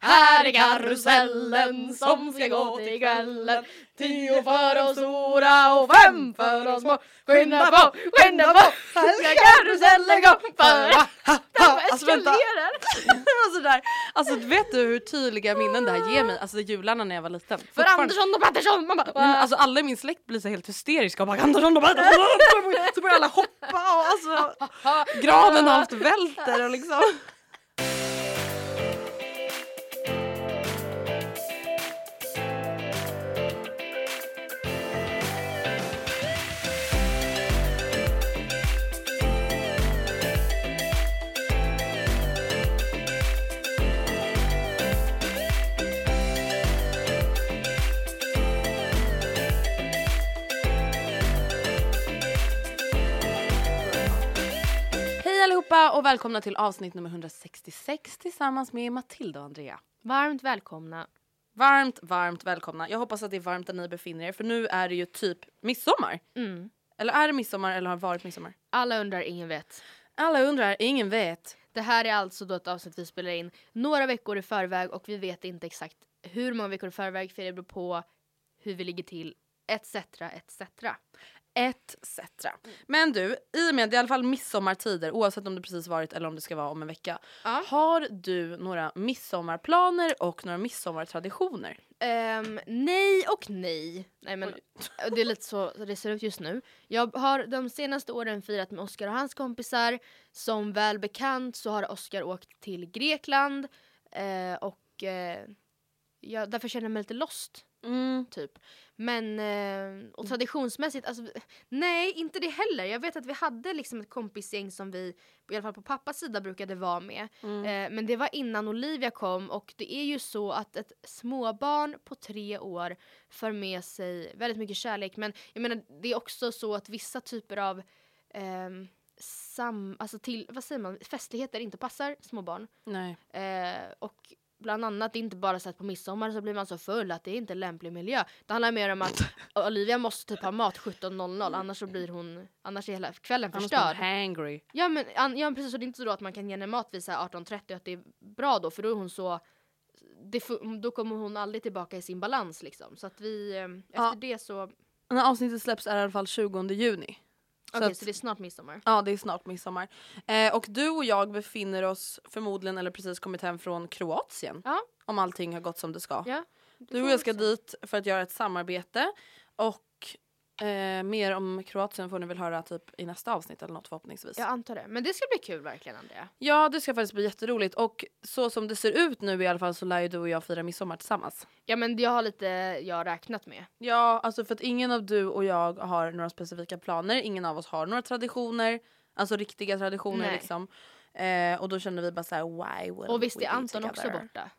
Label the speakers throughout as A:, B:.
A: Här är karusellen som ska gå till kvällen Tio för de stora och fem för de små Skynda på, skynda på, här ska karusellen gå för
B: Alltså vänta. alltså, där, alltså vet du hur tydliga minnen det här ger mig? Alltså jularna när jag var liten.
A: För Andersson och Pettersson! Man bara,
B: alltså alla i min släkt blir så helt hysteriska och bara Andersson och Pettersson! Så börjar alla hoppa och alltså granen halvt välter och liksom. Allihopa och välkomna till avsnitt nummer 166 tillsammans med Matilda och Andrea.
A: Varmt välkomna.
B: Varmt, varmt välkomna. Jag hoppas att det är varmt där ni befinner er för nu är det ju typ midsommar.
A: Mm.
B: Eller är det midsommar eller har det varit midsommar?
A: Alla undrar, ingen vet.
B: Alla undrar, ingen vet.
A: Det här är alltså då ett avsnitt vi spelar in några veckor i förväg och vi vet inte exakt hur många veckor i förväg för det beror på hur vi ligger till etc. etc.
B: etc. Men du, i och med det är i alla fall midsommartider oavsett om det precis varit eller om det ska vara om en vecka.
A: Ja.
B: Har du några midsommarplaner och några midsommartraditioner?
A: Ehm, nej och nej. Nej men det är lite så det ser ut just nu. Jag har de senaste åren firat med Oscar och hans kompisar. Som väl bekant så har Oscar åkt till Grekland eh, och eh, jag, därför känner jag mig lite lost. Typ. Men, eh, och traditionsmässigt, alltså, nej inte det heller. Jag vet att vi hade liksom ett kompisgäng som vi, i alla fall på pappas sida, brukade vara med. Eh, men det var innan Olivia kom och det är ju så att ett småbarn på tre år för med sig väldigt mycket kärlek. Men jag menar, det är också så att vissa typer av ehm, sam, alltså till, vad säger man, festligheter inte passar små barn.
B: Nej.
A: Eh, och bland annat, inte bara så att på midsommar så blir man så full att det är inte lämplig miljö. Det handlar mer om att Olivia måste typ ha mat 17.00 annars så blir hon, annars är hela kvällen
B: Annars
A: förstörd.
B: hangry.
A: Ja men, an, ja, precis, så det är inte så då att man kan ge henne mat vid så här 18.30 och att det är bra då för då är hon så det, då kommer hon aldrig tillbaka i sin balans liksom. Så att vi, eh, efter
B: Ja.
A: det så,
B: När avsnittet släpps är det i alla fall 20 juni. Så
A: så,
B: att-
A: det är snart midsommar.
B: Ja, det är snart midsommar. Eh, och du och jag befinner oss förmodligen eller precis kommit hem från Kroatien.
A: Ja.
B: Om allting har gått som det ska.
A: Ja,
B: Du och jag ska dit för att göra ett samarbete. Och eh, mer om Kroatien får ni väl höra typ i nästa avsnitt eller något förhoppningsvis.
A: Jag antar det. Men det ska bli kul verkligen Andrea.
B: Ja, det ska faktiskt bli jätteroligt. Och så som det ser ut nu i alla fall så lär ju du och jag fira midsommar tillsammans.
A: Ja men jag har lite, jag räknat med.
B: Ja, alltså för att ingen av du och jag har några specifika planer. Ingen av oss har några traditioner. Alltså riktiga traditioner
A: Nej.
B: liksom. Eh, och då kände vi bara såhär why would
A: Och visst är Anton också borta?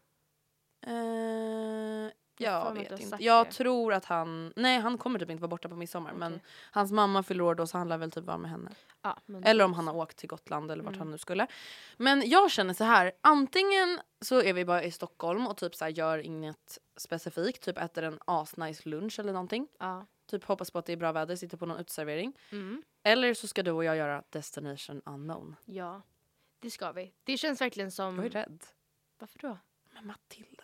B: Eh,
A: Jag
B: vet inte. Jag
A: det.
B: tror att han, nej han kommer typ inte vara borta på midsommar men
A: Okej.
B: hans mamma fyller år då så han lär väl typ vara med henne.
A: Men
B: Eller om han har åkt till Gotland eller vart
A: Mm.
B: han nu skulle. Men jag känner så här, antingen så är vi bara i Stockholm och typ så här gör inget specifikt, typ äter en asnice lunch eller någonting.
A: Ja.
B: Typ hoppas på att det är bra väder, sitter på någon uteservering.
A: Mm.
B: Eller så ska du och jag göra Destination Unknown.
A: ja, det ska vi. Det känns verkligen som...
B: Jag är rädd.
A: Varför då?
B: Men Matilda,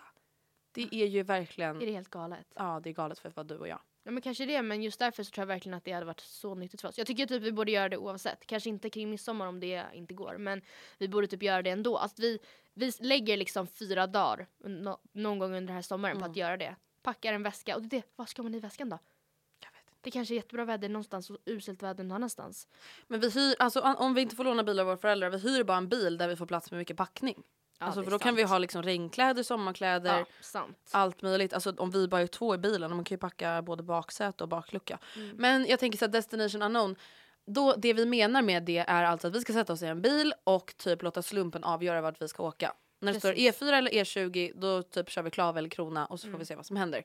B: det är ju verkligen,
A: Är det helt galet?
B: ja det är galet för att vara du och jag.
A: Ja men kanske det, men just därför så tror jag verkligen att det hade varit så nyttigt för oss. Jag tycker typ vi borde göra det oavsett. Kanske inte kring midsommar om det inte går, men vi borde typ göra det ändå. Alltså vi, vi lägger liksom fyra dagar no, någon gång under den här sommaren på
B: Mm.
A: att göra det. Packar en väska, och det, vad ska man i väskan då? Det kanske är jättebra väder någonstans och uselt väder någon annanstans.
B: Men vi hyr, alltså om- om vi inte får låna bil av våra föräldrar, vi hyr bara en bil där vi får plats med mycket packning.
A: Ja,
B: alltså
A: det
B: för då kan vi
A: sant.
B: ha liksom regnkläder, sommarkläder,
A: Ja, sant.
B: allt möjligt. Alltså om vi bara är två i bilen, man kan ju packa både baksäte och baklucka.
A: Mm.
B: Men jag tänker så här, Destination Unknown, då, det vi menar med det är alltså att vi ska sätta oss i en bil och typ låta slumpen avgöra vart vi ska åka. När det står
A: Precis.
B: E4 eller E20 då typ kör vi Klav eller Krona och så får
A: Mm.
B: vi se vad som händer.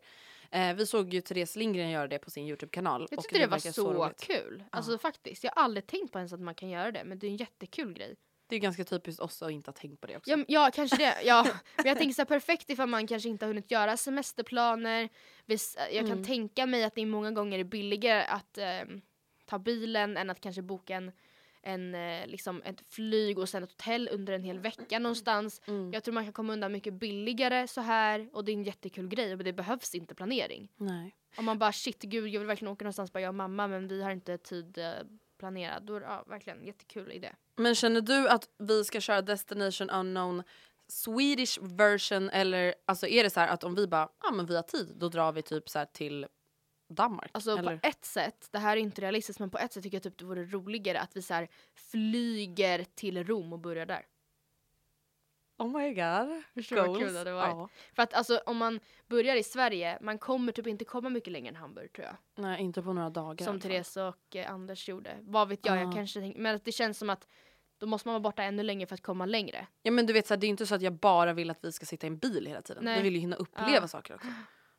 B: Eh, vi såg ju Therese Lindgren göra det på sin Youtube-kanal.
A: Jag tyckte det var
B: verkar
A: så,
B: roligt.
A: kul. Alltså faktiskt, jag har aldrig tänkt på ens att man kan göra det, men det är en jättekul grej.
B: Det är ganska typiskt oss att inte ha tänkt på det också.
A: Ja, ja kanske det. Ja. Men jag tänker så här, perfekt ifall man kanske inte har hunnit göra semesterplaner. Vis- Jag kan
B: Mm.
A: tänka mig att det många gånger är billigare att ehm, ta bilen än att kanske boka en, en, eh, liksom ett flyg och sen ett hotell under en hel vecka någonstans.
B: Mm.
A: Jag tror man kan komma undan mycket billigare så här och det är en jättekul grej och det behövs inte planering.
B: Nej.
A: Om man bara shit gud jag vill verkligen åka någonstans bara jag och mamma men vi har inte tid eh, planerad. Då är det ja, verkligen en jättekul idé.
B: Men känner du att vi ska köra Destination Unknown Swedish version eller alltså är det så här att om vi bara, ja men vi har tid, då drar vi typ så här till Danmark?
A: Alltså
B: eller?
A: på ett sätt, det här är inte realistiskt men på ett sätt tycker jag typ det vore roligare att vi så här flyger till Rom och börjar där.
B: Oh my god.
A: Förstår du vad kul det hade varit?
B: Ja.
A: För att alltså om man börjar i Sverige, man kommer typ inte komma mycket längre än Hamburg tror jag.
B: Nej inte på några dagar.
A: Som. Therese och eh, Anders gjorde. Vad vet jag,
B: Ja.
A: jag kanske tänk, men att det känns som att då måste man vara borta ännu längre för att komma längre.
B: Ja men du vet så här, det är inte så att jag bara vill att vi ska sitta i en bil hela tiden.
A: Nej.
B: Vi vill ju hinna uppleva
A: Ja.
B: saker också.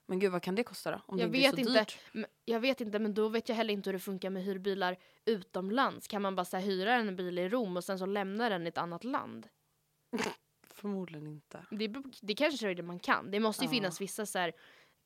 B: Men gud vad kan det kosta då? Om
A: Jag
B: det
A: vet
B: inte är så
A: inte.
B: dyrt.
A: Men- Jag vet inte men då vet jag heller inte hur det funkar med hyrbilar utomlands. Kan man bara så här, hyra en bil i Rom och sen så lämna den i ett annat land?
B: Förmodligen inte.
A: Det, det kanske är det man kan. Det måste ju
B: Ja.
A: finnas vissa så här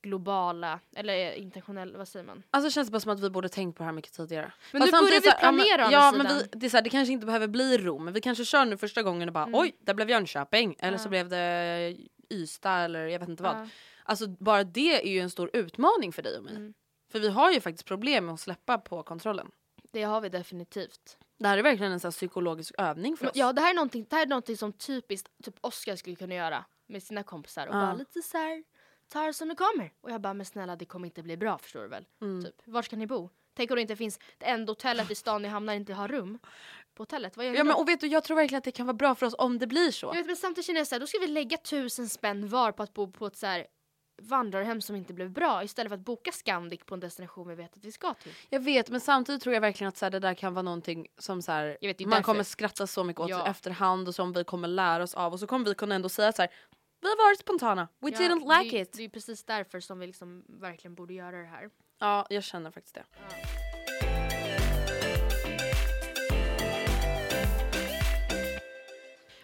A: globala eller internationella, vad säger man?
B: Alltså det känns bara som att vi borde tänkt på det här mycket tidigare.
A: Men
B: Fast
A: nu börjar vi
B: så här, ja, men-
A: planera
B: Ja men vi, det, är så här, det kanske inte behöver bli Rom, men vi kanske kör nu första gången och bara
A: Mm.
B: oj, där blev Jönköping. Eller så
A: Ja.
B: blev det Ystad eller jag vet inte vad.
A: Ja.
B: Alltså bara det är ju en stor utmaning för dig och mig.
A: Mm.
B: För vi har ju faktiskt problem med att släppa på kontrollen.
A: Det har vi definitivt.
B: Det här är verkligen en sån psykologisk övning för oss.
A: Ja, det här är någonting, det här är någonting som typiskt typ Oscar skulle kunna göra med sina kompisar och
B: Ja.
A: bara lite så här ta det som det kommer. Och jag bara, men snälla det kommer inte bli bra förstår du väl?
B: Mm.
A: Typ, var ska ni bo? Tänk om det inte finns, det enda hotellet i stan ni hamnar inte har rum på hotellet. Vad gör
B: Ja, men, och vet du, jag tror verkligen att det kan vara bra för oss om det blir så.
A: Jag vet, men samtidigt känner jag så här, då ska vi lägga tusen spänn var på att bo på ett så här vandrarhem som inte blev bra istället för att boka Scandic på en destination vi vet att vi ska till.
B: Jag vet men samtidigt tror jag verkligen att så här, det där kan vara någonting som så här,
A: vet,
B: man
A: därför.
B: kommer skratta så mycket åt
A: Ja.
B: efterhand och som vi kommer lära oss av och så kommer vi kunna ändå säga så här. Vi har varit spontana, we
A: Ja,
B: didn't like
A: det,
B: it.
A: Det är precis därför som vi liksom verkligen borde göra det här.
B: Ja jag känner faktiskt det.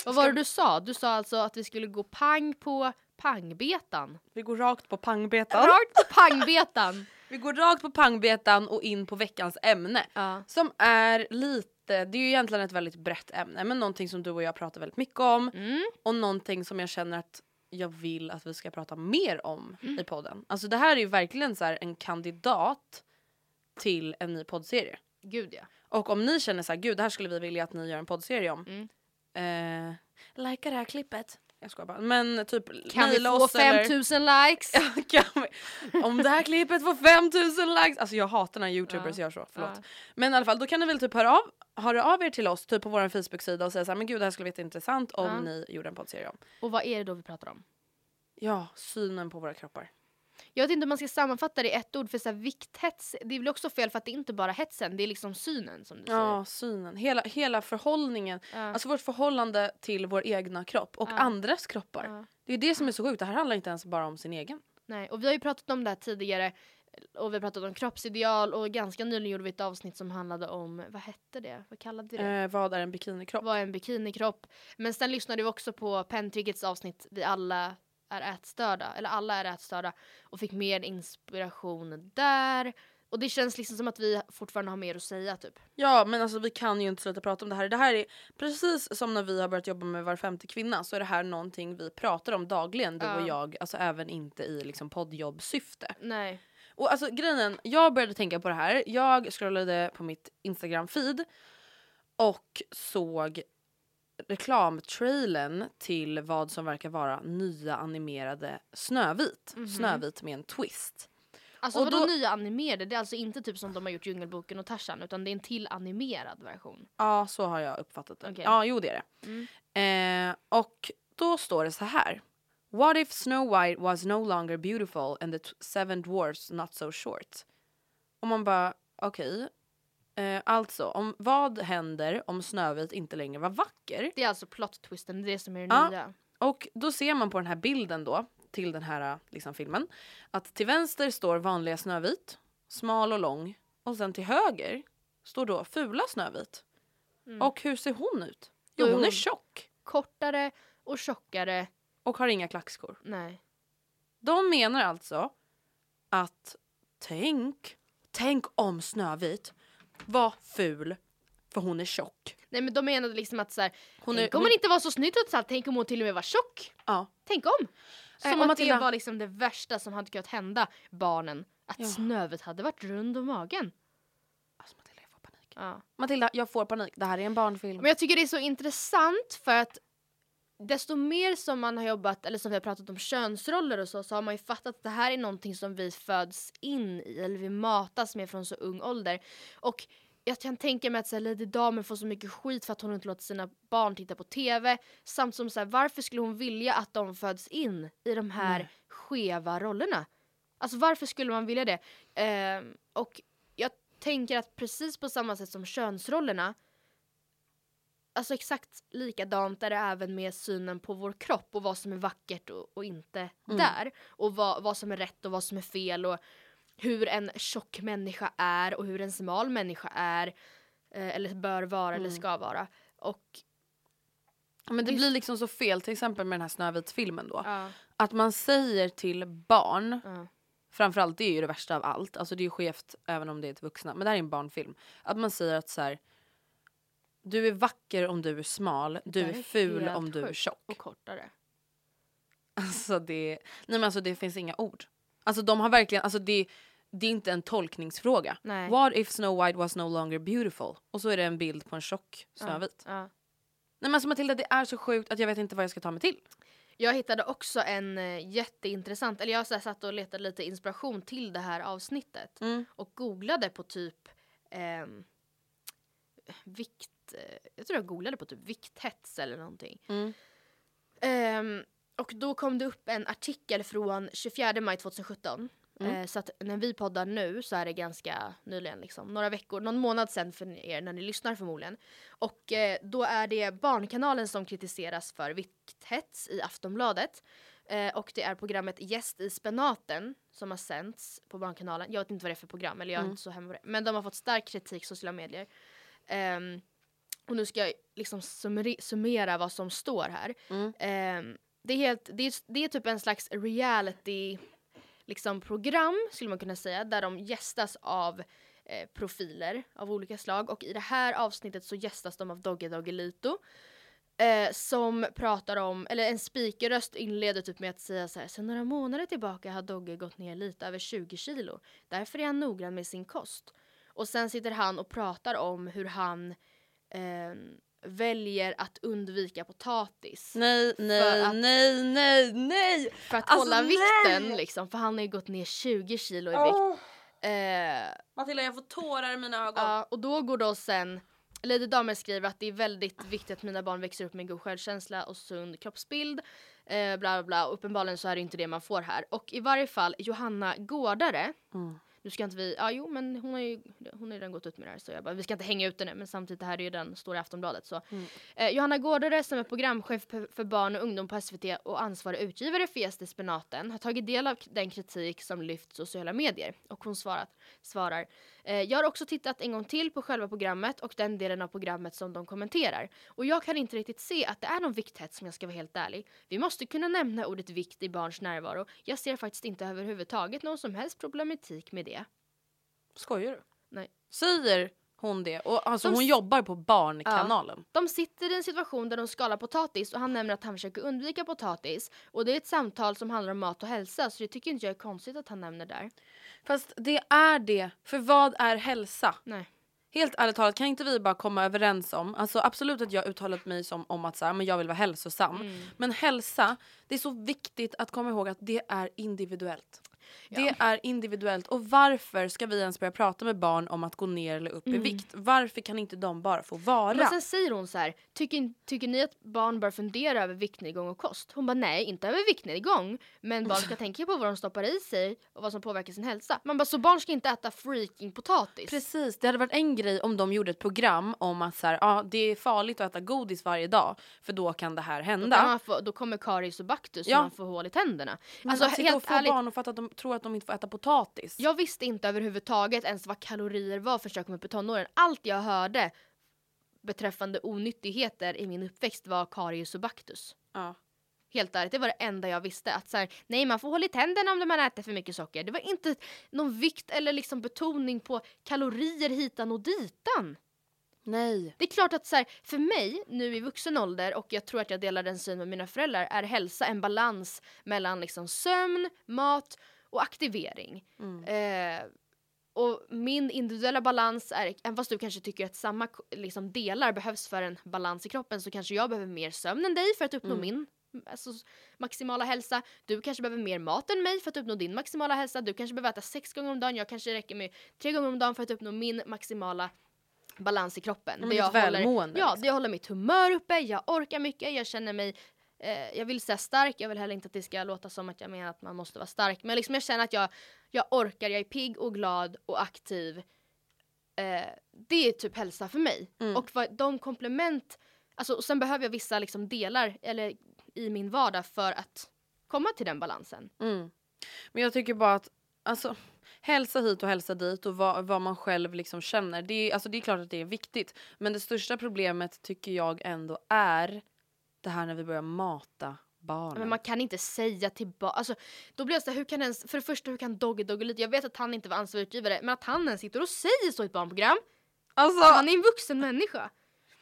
A: Vad var det du sa? Du sa alltså att vi skulle gå pang på pangbetan.
B: Vi går rakt på pangbetan.
A: Rakt på pangbetan!
B: Vi går rakt på pangbetan och in på veckans ämne.
A: ja.
B: Som är lite, det är ju egentligen ett väldigt brett ämne men någonting som du och jag pratar väldigt mycket om.
A: Mm.
B: Och någonting som jag känner att jag vill att vi ska prata mer om i podden. Alltså det här är ju verkligen så en kandidat till en ny poddserie.
A: Gud ja.
B: Och om ni känner så här, gud det här skulle vi vilja att ni gör en poddserie om.
A: Mm.
B: Eh, likea det här klippet. Jag skojar bara. Men typ
A: Kan vi få
B: oss eller-
A: 5000 likes?
B: vi, om det här klippet får 5000 likes. Alltså jag hatar när youtubers
A: Ja.
B: gör så, förlåt.
A: Ja.
B: Men i alla fall då kan ni väl typ höra av, höra av er till oss typ på vår Facebook-sida och säga så här, men gud det här skulle vara jätteintressant om
A: Ja.
B: ni gjorde en poddserie om.
A: Och vad är det då vi pratar om?
B: Ja, synen på våra kroppar.
A: Jag vet inte om man ska sammanfatta det i ett ord för så här, vikthets, det är väl också fel för att det är inte bara hetsen, det är liksom synen som du
B: Ja, synen. Hela, hela förhållningen.
A: säger. Ja.
B: Alltså vårt förhållande till vår egna kropp och
A: Ja.
B: andras kroppar.
A: Ja.
B: Det är det som är så sjukt. Det här handlar inte ens bara om sin egen.
A: Nej, och vi har ju pratat om det här tidigare och vi har pratat om kroppsideal och ganska nyligen gjorde vi ett avsnitt som handlade om, vad hette det? Vad kallade vi det?
B: Eh, vad är en bikinikropp?
A: Vad är en bikinikropp? Men sen lyssnade vi också på Pentriggets avsnitt Vi alla är ätstörda, eller alla är ätstörda och fick mer inspiration där. Och det känns liksom som att vi fortfarande har mer att säga typ.
B: Ja men alltså vi kan ju inte sluta prata om det här. Det här är precis som när vi har börjat jobba med Var femte kvinna så är det här någonting vi pratar om dagligen du
A: Ja.
B: och jag. Alltså även inte i liksom poddjobbsyfte.
A: Nej.
B: Och alltså grejen, jag började tänka på det här. Jag scrollade på mitt Instagram feed och såg reklamtrailern till vad som verkar vara nya animerade Snövit.
A: Mhm.
B: Snövit med en twist.
A: Alltså
B: Och
A: vadå
B: då-
A: nya animerade? Det är alltså inte typ som de har gjort Djungelboken och Tarzan utan det är en till animerad version.
B: Ja, så har jag uppfattat det.
A: Okej.
B: Ja, jo det är det.
A: Mm.
B: Eh, och då står det så här. What if Snow White was no longer beautiful and the seven dwarfs not so short? Och man bara, okej. Eh, alltså, om, vad händer om Snövit inte längre var vacker?
A: Det är alltså plot twisten, det är det som är det
B: Ja.
A: nya.
B: Och då ser man på den här bilden då, till den här liksom, filmen, att till vänster står vanliga Snövit, smal och lång. Och sen till höger står då fula Snövit.
A: Mm.
B: Och hur ser hon ut? Jo,
A: är
B: hon är
A: hon-
B: tjock
A: Kortare och tjockare,
B: och har inga klackskor.
A: nej.
B: De menar alltså att tänk, tänk om Snövit var ful för hon är tjock.
A: Nej men de menade liksom att så här,
B: Hon
A: tänk
B: är-
A: om
B: hon-
A: inte var så snygg trots allt, tänk om hon till och med var tjock.
B: Ja.
A: Tänk om! Som
B: och
A: att
B: Matilda-
A: det var liksom det värsta som hade kunnat hända barnen. Att
B: Ja.
A: Snövit hade varit rund om magen.
B: Alltså Matilda jag får panik.
A: Ja.
B: Matilda jag får panik, det här är en barnfilm.
A: Men jag tycker det är så intressant för att desto mer som man har jobbat, eller som vi har pratat om könsroller och så, så har man ju fattat att det här är någonting som vi föds in i, eller vi matas med från så ung ålder. Och jag kan tänka mig att så här, Lady Damer får så mycket skit för att hon inte låter sina barn titta på TV. Samt som så här, varför skulle hon vilja att de föds in i de här
B: Nej.
A: skeva rollerna? Alltså varför skulle man vilja det? Ehm, och jag tänker att precis på samma sätt som könsrollerna Alltså exakt likadant är det även med synen på vår kropp och vad som är vackert och, och inte
B: Mm.
A: där. Och vad, vad som är rätt och vad som är fel och hur en tjock människa är och hur en smal människa är. Eh, eller bör vara eller
B: Mm.
A: ska vara. Och
B: Men det
A: Just-
B: blir liksom så fel till exempel med den här Snövit-filmen då.
A: ja,
B: Att man säger till barn,
A: ja,
B: framförallt det är ju det värsta av allt, alltså det är ju skevt även om det är till vuxna, men det här är en barnfilm. Att man säger att så här. Du är vacker om du är smal, du är
A: är
B: ful om du är tjock.
A: och kortare.
B: Alltså det, nej men alltså det finns inga ord. Alltså de har verkligen, alltså det, det är inte en tolkningsfråga.
A: Nej.
B: What if Snow White was no longer beautiful? Och så är det en bild på en tjock Snövit.
A: Ja.
B: Nej men alltså Matilda det är så sjukt att jag vet inte vad jag ska ta mig till.
A: Jag hittade också en eh, jätteintressant, eller jag så satt och letade lite inspiration till det här avsnittet.
B: Mm.
A: och googlade på typ ehm, vikt, eh, jag tror jag googlade på typ vikthets eller någonting.
B: Mm.
A: Ehm, och då kom det upp en artikel från 24 maj 2017.
B: Mm.
A: Eh, så att när vi poddar nu så är det ganska nyligen, liksom, några veckor, någon månad sen för er när ni lyssnar förmodligen. Och eh, då är det Barnkanalen som kritiseras för vikthets i Aftonbladet. Eh, och det är programmet Gäst i spenaten som har sänts på Barnkanalen. Jag vet inte vad det är för program, eller jag är
B: Mm.
A: inte så hemma på det. Men de har fått stark kritik sociala medier. Ehm, och nu ska jag liksom summera vad som står här.
B: Mm.
A: Ehm, det, är helt, det, är, det är typ en slags reality liksom, program skulle man kunna säga där de gästas av eh, profiler av olika slag och i det här avsnittet så gästas de av Dogge Doggelito eh, som pratar om, eller en speakerröst inleder typ med att säga så här sen några månader tillbaka har Dogge gått ner lite över 20 kilo därför är han noggrann med sin kost och sen sitter han och pratar om hur han eh, väljer att undvika potatis
B: Nej, nej,
A: att-
B: nej, nej, nej!
A: för att
B: Alltså,
A: hålla
B: nej!
A: vikten liksom för han har ju gått ner 20 kilo i vikt.
B: Åh,
A: Eh,
B: Matilda jag får tårar i mina ögon.
A: ja, och då går då sen Lady Damer skriver att det är väldigt viktigt att mina barn växer upp med god självkänsla och sund kroppsbild. Eh, bla bla bla. Uppenbarligen så är det inte det man får här. Och i varje fall Johanna Gårdare.
B: Mm.
A: Nu ska inte vi, ja jo men hon har ju hon har ju redan gått ut med det här så jag bara, vi ska inte hänga ut henne men samtidigt det här är ju den står i Aftonbladet så.
B: Mm.
A: Eh, Johanna Gårdare som är programchef för barn och ungdom på SVT och ansvarig utgivare för Gäst i spenaten har tagit del av den kritik som lyfts i sociala medier och hon svarat, svarar Jag har också tittat en gång till på själva programmet och den delen av programmet som de kommenterar och jag kan inte riktigt se att det är någon vikthets om jag ska vara helt ärlig. Vi måste kunna nämna ordet vikt i barns närvaro. Jag ser faktiskt inte överhuvudtaget någon som helst problematik med det.
B: Skojar du?
A: Nej.
B: Säger hon det? Och alltså
A: De
B: hon jobbar på Barnkanalen.
A: De sitter i en situation där de skalar potatis och han nämner att han försöker undvika potatis. Och det är ett samtal som handlar om mat och hälsa så det tycker inte jag är konstigt att han nämner där.
B: Fast det är det. För vad är hälsa?
A: Nej.
B: Helt ärligt talat, kan inte vi bara komma överens om, alltså absolut att jag uttalat mig som om att så här, men jag vill vara hälsosam.
A: Mm.
B: Men hälsa, det är så viktigt att komma ihåg att det är individuellt. Det
A: Ja.
B: är individuellt. Och varför ska vi ens börja prata med barn om att gå ner eller upp i vikt? Varför kan inte de bara få vara?
A: Mm. Men sen säger hon så här, tycker, tycker ni att barn bör fundera över viktnedgång och kost? Hon bara nej, inte över viktnedgång. Men barn ska tänka på vad de stoppar i sig och vad som påverkar sin hälsa. Man bara, så barn ska inte äta freaking potatis?
B: Precis, det hade varit en grej om de gjorde ett program om att så här, ja, det är farligt att äta godis varje dag för då kan det här
A: Då,
B: hända.
A: man få, då kommer karies och baktus
B: Ja.
A: och man får hål i tänderna.
B: Men
A: Alltså
B: och
A: helt
B: få
A: ärligt,
B: barn att fatta att de tror att de inte får äta potatis.
A: Jag visste inte överhuvudtaget ens vad kalorier var för upp i tonåren. Allt jag hörde beträffande onyttigheter i min uppväxt var karies och baktus.
B: Ja.
A: Helt ärligt, det var det enda jag visste. Att så här, nej man får hålla i tänderna om man äter för mycket socker. Det var inte någon vikt eller liksom betoning på kalorier hitan och ditan.
B: Nej.
A: Det är klart att så här, för mig nu i vuxen ålder och jag tror att jag delar den synen med mina föräldrar är hälsa en balans mellan liksom sömn, mat och aktivering. Eh, och min individuella balans är, även fast du kanske tycker att samma liksom, delar behövs för en balans i kroppen så kanske jag behöver mer sömn än dig för att uppnå min alltså, maximala hälsa. Du kanske behöver mer mat än mig för att uppnå din maximala hälsa. Du kanske behöver äta sex gånger om dagen. Jag kanske räcker med tre gånger om dagen för att uppnå min maximala balans i kroppen.
B: men
A: Där jag
B: välmående,
A: Håller, ja,
B: liksom.
A: jag håller mitt humör uppe, jag orkar mycket, jag känner mig eh, jag vill säga stark, jag vill heller inte att det ska låta som att jag menar att man måste vara stark. Men liksom jag känner att jag, jag orkar, jag är pigg och glad och aktiv. Eh, det är typ hälsa för mig.
B: Mm.
A: Och vad, de komplement, alltså, och sen behöver jag vissa liksom delar eller, i min vardag för att komma till den balansen.
B: Mm. Men jag tycker bara att alltså, hälsa hit och hälsa dit och vad, vad man själv liksom känner. Det är, alltså, det är klart att det är viktigt. Men det största problemet tycker jag ändå är det här när vi börjar mata barnen.
A: Men man kan inte säga till barn, alltså då blir jag så här, hur kan ens, för det första hur kan Dogge Dogge lite, jag vet att han inte var ansvarig utgivare, men att han ens sitter och säger så i ett barnprogram.
B: alltså,
A: Han är en vuxen människa.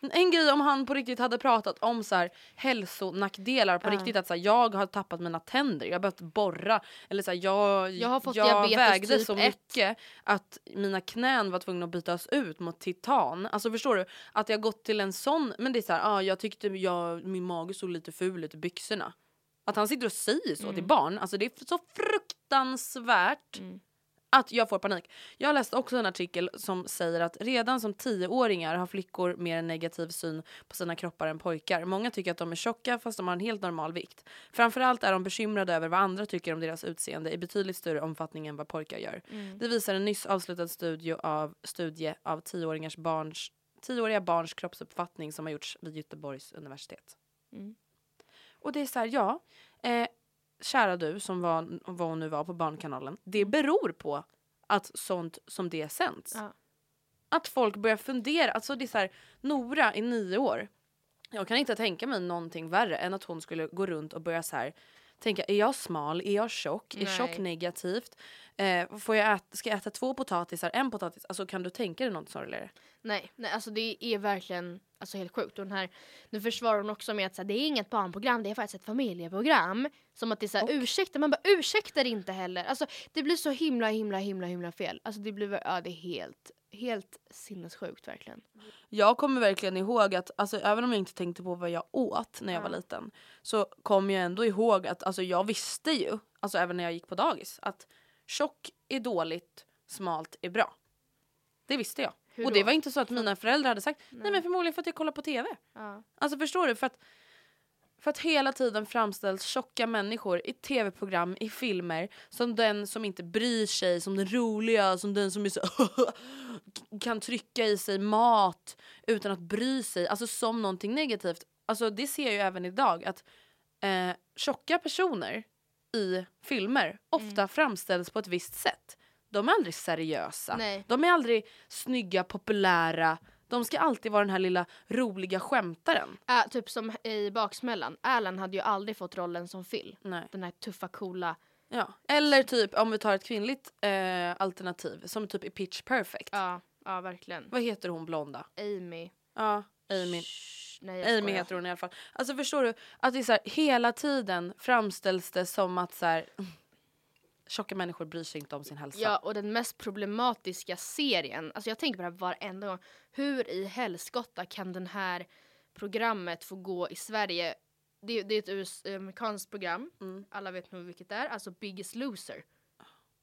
B: En grej om han på riktigt hade pratat om så här, hälsonackdelar på
A: Ja.
B: riktigt. Att så här, jag har tappat mina tänder, jag har behövt borra. Eller så här, jag,
A: Jag har fått
B: jag vägde
A: typ
B: så
A: ett.
B: mycket att mina knän var tvungna att bytas ut mot titan. Alltså förstår du? Att jag gått till en sån, men det är så här, ah, jag tyckte jag, min mage såg lite ful ut i byxorna. Att han sitter och säger så till barn, alltså det är så fruktansvärt
A: Mm.
B: Att jag får panik. Jag läste också en artikel som säger att redan som tioåringar har flickor mer en negativ syn på sina kroppar än pojkar. Många tycker att de är tjocka fast de har en helt normal vikt. Framförallt är de bekymrade över vad andra tycker om deras utseende i betydligt större omfattning än vad pojkar gör. Det visar en nyss avslutad studie av, studie av tioåringars barns, tioåriga barns kroppsuppfattning som har gjorts vid Göteborgs universitet.
A: Mm.
B: Och det är så här, ja. Eh, kära du som var, vad hon nu var på Barnkanalen. Det beror på att sånt som det sänds.
A: Ja.
B: Att folk börjar fundera. Alltså det är så här, Nora är nio år. Jag kan inte tänka mig någonting värre än att hon skulle gå runt och börja så här tänka, är jag smal? Är jag tjock? Är
A: Nej.
B: tjock negativt? Eh, får jag äta, ska jag äta två potatisar? En potatis? Alltså kan du tänka dig något sorgligare?
A: Nej, nej, alltså det är verkligen alltså, helt sjukt. Och den här, nu försvarar hon också med att så här, det är inget barnprogram, det är faktiskt ett familjeprogram. Som att det är så här, ursäkta, man bara ursäktar inte heller. Alltså det blir så himla, himla, himla, himla fel. Alltså det blir, ja det är helt, helt sinnessjukt verkligen.
B: Jag kommer verkligen ihåg att, alltså, även om jag inte tänkte på vad jag åt när jag var liten så kommer jag ändå ihåg att alltså, jag visste ju, alltså även när jag gick på dagis, att tjock är dåligt, smalt är bra. Det visste jag.
A: Hur
B: och det
A: då?
B: var inte så att mina föräldrar hade sagt nej men förmodligen för att jag kollar på TV.
A: Ja.
B: Alltså förstår du? För att För att hela tiden framställs tjocka människor i tv-program, i filmer som den som inte bryr sig, som den roliga, som den som är så kan trycka i sig mat utan att bry sig, alltså som någonting negativt. Alltså det ser jag ju även idag att eh, tjocka personer i filmer ofta framställs på ett visst sätt. De är aldrig seriösa.
A: Nej.
B: De är aldrig snygga, populära. De ska alltid vara den här lilla roliga skämtaren.
A: Äh, typ som i Baksmällan. Alan hade ju aldrig fått rollen som Phil.
B: Nej.
A: Den här tuffa, coola.
B: Ja. Eller typ om vi tar ett kvinnligt eh, alternativ som typ i Pitch Perfect.
A: Ja, ja verkligen.
B: Vad heter hon blonda?
A: Amy.
B: Ja, Amy.
A: Shh, nej,
B: Amy heter hon i alla fall. Alltså förstår du? Att det är så här, hela tiden framställs det som att så här, tjocka människor bryr sig inte om sin hälsa.
A: Ja, och den mest problematiska serien, alltså jag tänker på det här varenda gång. Hur i helskotta kan den här programmet få gå i Sverige? Det, det är ett US, amerikanskt program,
B: Mm.
A: alla vet nog vilket det är, alltså Biggest Loser.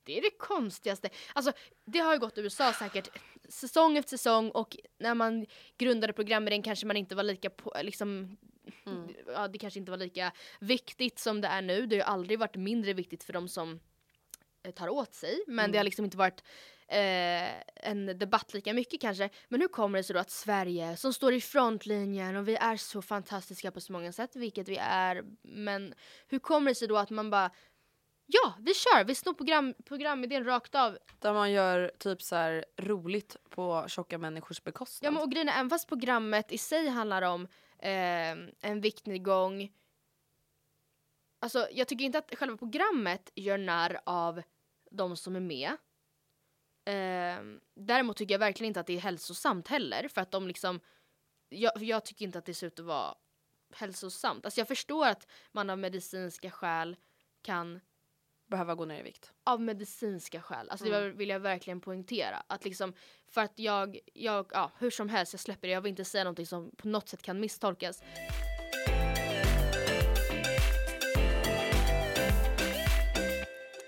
A: Det är det konstigaste. Alltså, det har ju gått i USA säkert säsong efter säsong och när man grundade programmet den kanske man inte var lika på, liksom ja, det kanske inte var lika viktigt som det är nu. Det har ju aldrig varit mindre viktigt för de som tar åt sig. Men det har liksom inte varit eh, en debatt lika mycket kanske. Men hur kommer det sig då att Sverige som står i frontlinjen och vi är så fantastiska på så många sätt, vilket vi är. Men hur kommer det sig då att man bara Ja, vi kör! Vi snor program, programidén rakt av.
B: Där man gör typ så här roligt på tjocka människors bekostnad.
A: Ja, men och grejen är, även fast programmet i sig handlar om eh, en viktnedgång. Alltså, jag tycker inte att själva programmet gör narr av de som är med. Eh, däremot tycker jag verkligen inte att det är hälsosamt heller. För att de liksom... Jag, jag tycker inte att det ser ut att vara hälsosamt. Alltså jag förstår att man av medicinska skäl kan
B: Behöva gå ner i vikt.
A: av medicinska skäl. Alltså det vill jag verkligen poängtera. Att liksom, för att jag, jag, ja hur som helst, jag släpper det. Jag vill inte säga någonting som på något sätt kan misstolkas.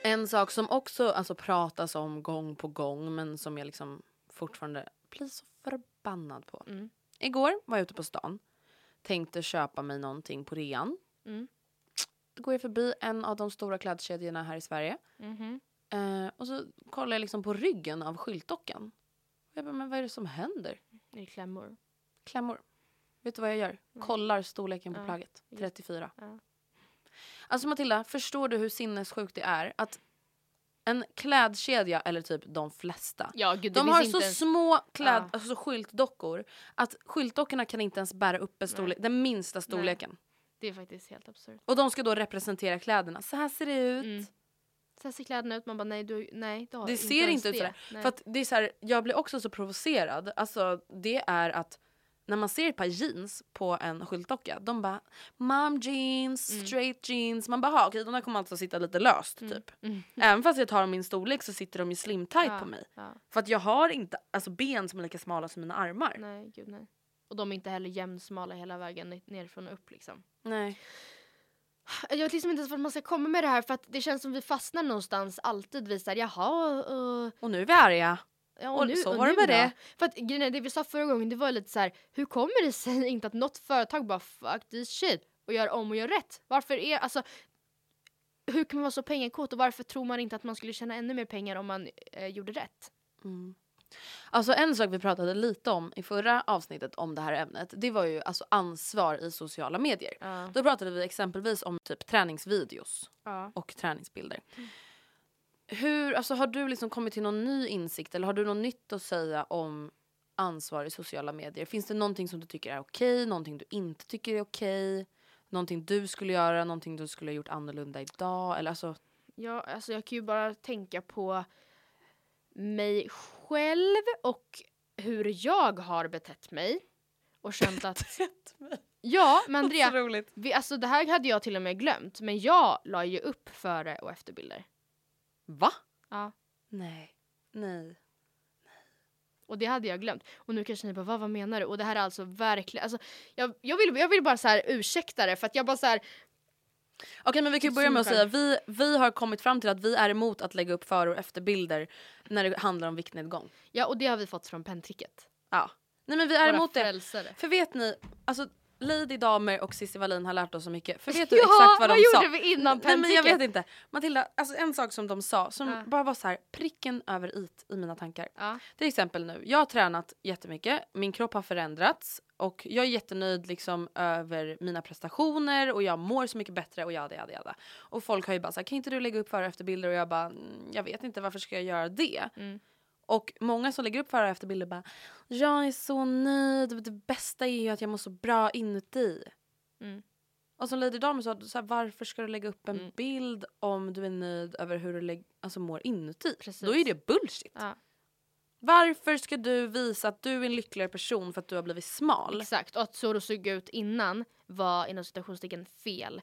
B: En sak som också alltså, pratas om gång på gång men som jag liksom fortfarande blir så förbannad på.
A: Mm.
B: Igår var jag ute på stan. Tänkte köpa mig någonting på rean.
A: Mm.
B: Då går jag förbi en av de stora klädkedjorna här i Sverige.
A: Mhm.
B: Eh, och så kollar jag liksom på ryggen av skyltdockan. Jag bara, men vad är det som händer?
A: Det är klämmor.
B: Klämmor. Vet du vad jag gör? Kollar storleken på plagget. 34. Alltså Matilda, förstår du hur sinnessjukt det är att en klädkedja, eller typ de flesta,
A: Ja, gud,
B: de har så
A: ens-
B: små kläd,
A: Ja.
B: alltså skyltdockor att skyltdockorna kan inte ens bära upp en storlek, den minsta storleken.
A: Det är faktiskt helt absurt.
B: Och de ska då representera kläderna. Så här ser det ut.
A: Mm. Så här ser kläderna ut, man bara nej, du, nej det har
B: Det
A: inte
B: ser inte ut
A: det.
B: sådär.
A: Nej.
B: För att det är så här, jag blir också så provocerad. Alltså det är att när man ser ett par jeans på en skyltdocka, de bara mom jeans,
A: Mm.
B: straight jeans. Man bara "Ha, okej de där kommer alltså sitta lite löst typ. Även fast jag tar min storlek så sitter de ju slim tight
A: Ja,
B: på mig.
A: ja.
B: För att jag har inte alltså, ben som är lika smala som mina armar.
A: Nej, gud nej. Och de är inte heller jämnsmala hela vägen ne- nerifrån och upp liksom.
B: Nej.
A: Jag vet liksom inte ens vart man ska komma med det här för att det känns som vi fastnar någonstans alltid. Vi säger jaha, uh,
B: Och nu är vi arga.
A: Ja,
B: Och så var det med det.
A: För att grejen det vi sa förra gången det var lite så här, hur kommer det sig inte att något företag bara fuck this shit och gör om och gör rätt? Varför är, alltså hur kan man vara så pengakåt och varför tror man inte att man skulle tjäna ännu mer pengar om man eh, gjorde rätt?
B: Alltså en sak vi pratade lite om i förra avsnittet om det här ämnet, det var ju alltså ansvar i sociala medier.
A: Ja.
B: Då pratade vi exempelvis om typ träningsvideos
A: Ja.
B: och träningsbilder. Hur, alltså har du liksom kommit till någon ny insikt eller har du något nytt att säga om ansvar i sociala medier? Finns det någonting som du tycker är okej, någonting du inte tycker är okej? Någonting du skulle göra, någonting du skulle ha gjort annorlunda idag? Eller alltså,
A: Ja, alltså jag kan ju bara tänka på mig själv och hur jag har betett mig. Och känt att... Ja, men Andrea, vi, alltså det här hade jag till och med glömt. Men jag la ju upp före och efterbilder.
B: Va?
A: Ja.
B: Nej. Nej.
A: Och det hade jag glömt. Och nu kanske ni bara, vad, vad menar du? Och det här är alltså verkligen, alltså, jag, jag, vill, jag vill bara så här ursäkta det för att jag bara så här,
B: Okej men vi kan ju börja med att säga vi, vi har kommit fram till att vi är emot att lägga upp före och efterbilder när det handlar om viktnedgång.
A: ja och det har vi fått från penntricket.
B: Ja. Nej men vi är
A: Våra
B: emot det.
A: frälsare.
B: För vet ni, alltså Lady Damer och Cissi Wallin har lärt oss så mycket. För vet du
A: Ja,
B: exakt vad,
A: vad
B: de sa?
A: gjorde vi innan
B: Nej men jag vet inte. Matilda, alltså en sak som de sa som
A: Ja.
B: bara var så här pricken över it i mina tankar.
A: Ja.
B: Till exempel nu, jag har tränat jättemycket, min kropp har förändrats och jag är jättenöjd liksom över mina prestationer och jag mår så mycket bättre och jada jada jada. Och folk har ju bara sagt kan inte du lägga upp före och efterbilder och jag bara "Mm, jag vet inte varför ska jag göra det?
A: Mm.
B: Och många som lägger upp före och efterbilder bara jag är så nöjd, det bästa är ju att jag mår så bra inuti.
A: Mm.
B: Och som Lady Damer sa, så här, varför ska du lägga upp en
A: Mm.
B: bild om du är nöjd över hur du alltså, mår inuti?
A: Precis.
B: Då är det bullshit.
A: Ja.
B: Varför ska du visa att du är en lyckligare person för att du har blivit smal?
A: Exakt, och att så det såg ut innan var inom citationstecken fel.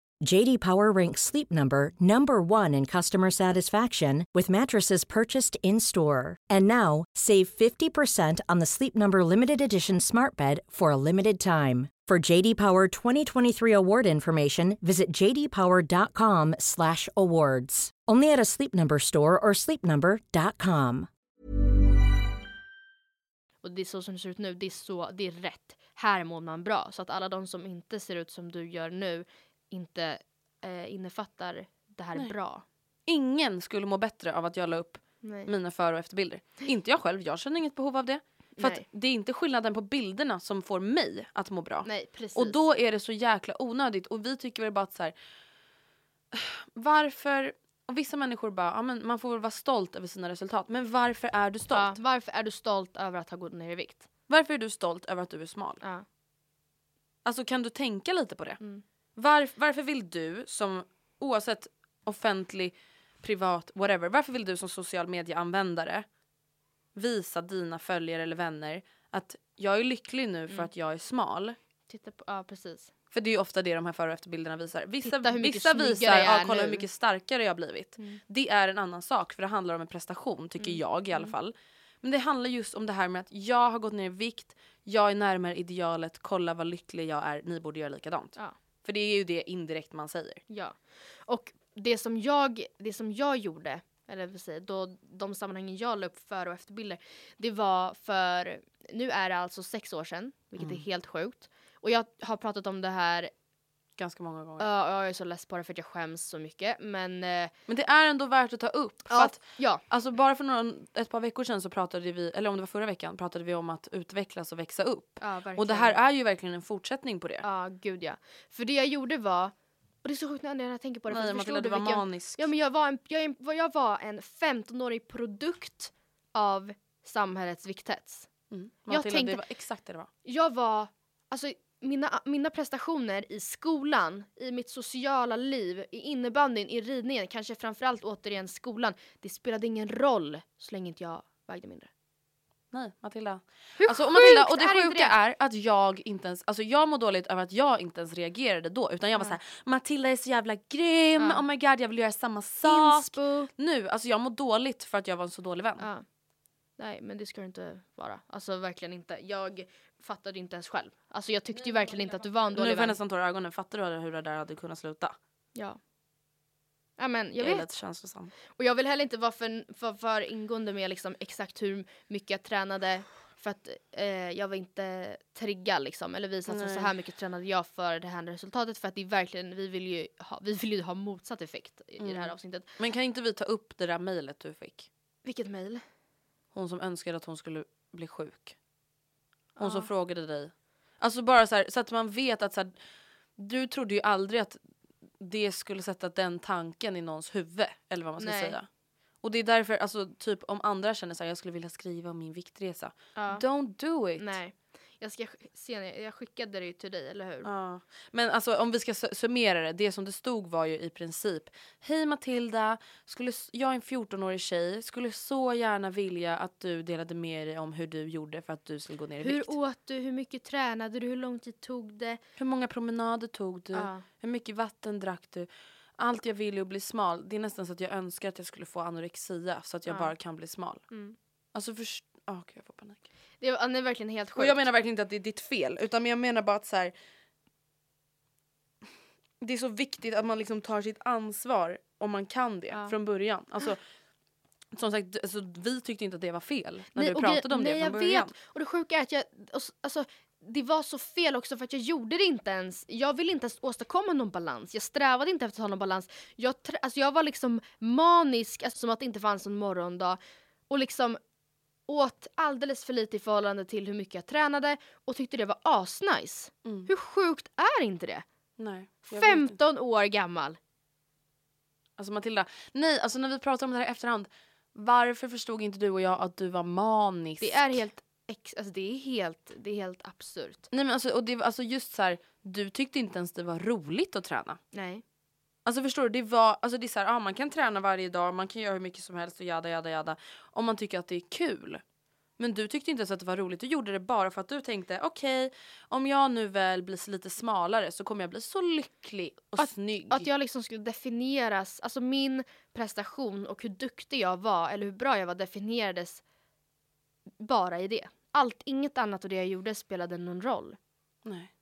C: JD Power ranks Sleep Number number 1 in customer satisfaction with mattresses purchased in-store. And now, save 50% on the Sleep Number limited edition Smart Bed for a limited time. For JD Power 2023 award information, visit jdpower.com/awards. Only at a Sleep Number store or sleepnumber.com.
A: Och det är så som det ser ut nu, det är så, det är rätt. Här mår man bra. Så att alla de som inte ser ut som du gör nu inte eh, innefattar det här
B: Nej.
A: bra.
B: Ingen skulle må bättre av att jag la upp
A: Nej.
B: mina före och efterbilder. Inte jag själv, jag känner inget behov av det. För att det är inte skillnaden på bilderna som får mig att må bra.
A: Nej, precis.
B: Och då är det så jäkla onödigt och vi tycker väl bara att så här. Varför? Och vissa människor bara, ja, men man får väl vara stolt över sina resultat. Men varför är du stolt?
A: ja, varför är du stolt över att ha gått ner i vikt?
B: Varför är du stolt över att du är smal?
A: Ja.
B: Alltså kan du tänka lite på det?
A: Mm.
B: Var, varför vill du som oavsett offentlig, privat, whatever. Varför vill du som social medieanvändare visa dina följare eller vänner att jag är lycklig nu för
A: Mm.
B: att jag är smal?
A: Titta på, ja precis.
B: För det är ju ofta det de här före och efterbilderna visar. Vissa, vissa visar, ja, kolla
A: nu."
B: hur mycket starkare jag har blivit.
A: Mm.
B: Det är en annan sak för det handlar om en prestation tycker jag i alla fall. Men det handlar just om det här med att jag har gått ner i vikt, jag är närmare idealet, kolla vad lycklig jag är, ni borde göra likadant.
A: Ja.
B: För det är ju det indirekt man säger.
A: Ja. Och det som jag, det som jag gjorde, eller vad säger, då, de sammanhangen jag la upp före och efterbilder, det var för, nu är det alltså sex år sedan, vilket
B: Mm.
A: är helt sjukt. Och jag har pratat om det här,
B: Ganska många gånger.
A: ja jag är så less på det för att jag skäms så mycket, men eh,
B: Men det är ändå värt att ta upp. För
A: ja,
B: att,
A: ja,
B: alltså bara för några, ett par veckor sedan så pratade vi, eller om det var förra veckan, pratade vi om att utvecklas och växa upp.
A: ja, verkligen.
B: Och det här är ju verkligen en fortsättning på det.
A: Ja, gud ja. För det jag gjorde var, och det är så sjukt när jag tänker på det, för
B: Nej
A: jag
B: Matilda, du var
A: vilken,
B: manisk.
A: Ja men jag var en, jag, jag var en 15-årig produkt av samhällets vikthets.
B: Mm.
A: Jag
B: Matilda,
A: tänkte-
B: det var exakt det det var.
A: Jag var, alltså mina, mina prestationer i skolan, i mitt sociala liv, i innebandyn, i ridningen, kanske framförallt återigen skolan. Det spelade ingen roll så länge inte jag vägde mindre.
B: Nej Matilda.
A: Hur
B: Alltså, och, Matilda, och det
A: är
B: sjuka är att jag inte ens, alltså jag mår dåligt över att jag inte ens reagerade då. Utan jag var
A: Ja.
B: så här: Matilda är så jävla grym,
A: Ja.
B: oh my god jag vill göra samma sak.
A: Inspo.
B: Nu, alltså jag mår dåligt för att jag var en så dålig vän.
A: Ja. Nej men det ska det inte vara. Alltså verkligen inte. Jag fattade inte ens själv. Alltså jag tyckte ju verkligen inte att du var en
B: nu
A: dålig
B: får jag
A: vän.
B: nästan tårar i ögonen, fattar du hur det där hade kunnat sluta?
A: Ja. Ja men jag
B: Jag är
A: vet.
B: lite känslosam.
A: Och jag vill heller inte vara för, för, för ingående med liksom exakt hur mycket jag tränade. För att eh, jag var inte triggad liksom. Eller visa att så här mycket tränade jag för det här resultatet. För att det är verkligen, vi vill ju ha, vi vill ju ha motsatt effekt i, i det här
B: Mm.
A: avsnittet.
B: Men kan inte vi ta upp det där mejlet du fick?
A: Vilket mejl?
B: Hon som önskade att hon skulle bli sjuk. Hon som
A: Ja.
B: frågade dig. Alltså bara så, här, så att man vet att så här, du trodde ju aldrig att det skulle sätta den tanken i någons huvud. Eller vad man ska
A: Nej.
B: säga. Och det är därför, alltså typ om andra känner så här, jag skulle vilja skriva om min viktresa.
A: Ja.
B: Don't do it.
A: Nej. Jag ska sk- se, jag skickade det ju till dig, eller hur?
B: Ja. Men alltså om vi ska su- summera det, det som det stod var ju i princip Hej Matilda, skulle, jag är en 14-årig tjej, skulle så gärna vilja att du delade med dig om hur du gjorde för att du skulle gå ner i
A: Hur
B: vikt.
A: åt du? Hur mycket tränade du? Hur lång tid tog det?
B: Hur många promenader tog du?
A: Ja.
B: Hur mycket vatten drack du? Allt jag vill är att bli smal. Det är nästan så att jag önskar att jag skulle få anorexia så att jag
A: Ja.
B: bara kan bli smal.
A: Mm.
B: Alltså först... Oh, gud, jag får panik.
A: Det, var- han är verkligen helt
B: Och
A: sjukt.
B: jag menar verkligen inte att det är ditt fel utan jag menar bara att så här. Det är så viktigt att man liksom tar sitt ansvar om man kan det
A: Ja.
B: från början. Alltså, som sagt, alltså, vi tyckte inte att det var fel när
A: Nej,
B: du
A: och
B: pratade om
A: nej,
B: det
A: jag
B: från början.
A: vet. Och det sjuka är att jag, och alltså, det var så fel också för att jag gjorde det inte ens. Jag ville inte ens åstadkomma någon balans. Jag strävade inte efter att ha någon balans. Jag, alltså, jag var liksom manisk, alltså, som att det inte fanns någon morgondag. Och liksom åt alldeles för lite i förhållande till hur mycket jag tränade och tyckte det var asnice.
B: Mm.
A: Hur sjukt är inte det?
B: Nej, jag vet inte.
A: 15 år gammal.
B: Alltså Matilda, nej alltså när vi pratar om det här i efterhand. Varför förstod inte du och jag att du var manisk?
A: Det är helt, ex- alltså, det är helt, det är helt absurt.
B: Nej men alltså, och det, alltså just så här, du tyckte inte ens det var roligt att träna.
A: Nej.
B: Alltså förstår du, det var, alltså det är så här, ja, man kan träna varje dag, man kan göra hur mycket som helst och jada jada jada. Om man tycker att det är kul. Men du tyckte inte ens att det var roligt, du gjorde det bara för att du tänkte okej, om jag nu väl blir lite smalare så kommer jag bli så lycklig och snygg.
A: Att jag liksom skulle definieras, alltså min prestation och hur duktig jag var eller hur bra jag var definierades bara i det. Allt, inget annat av det jag gjorde spelade någon roll.
B: Nej.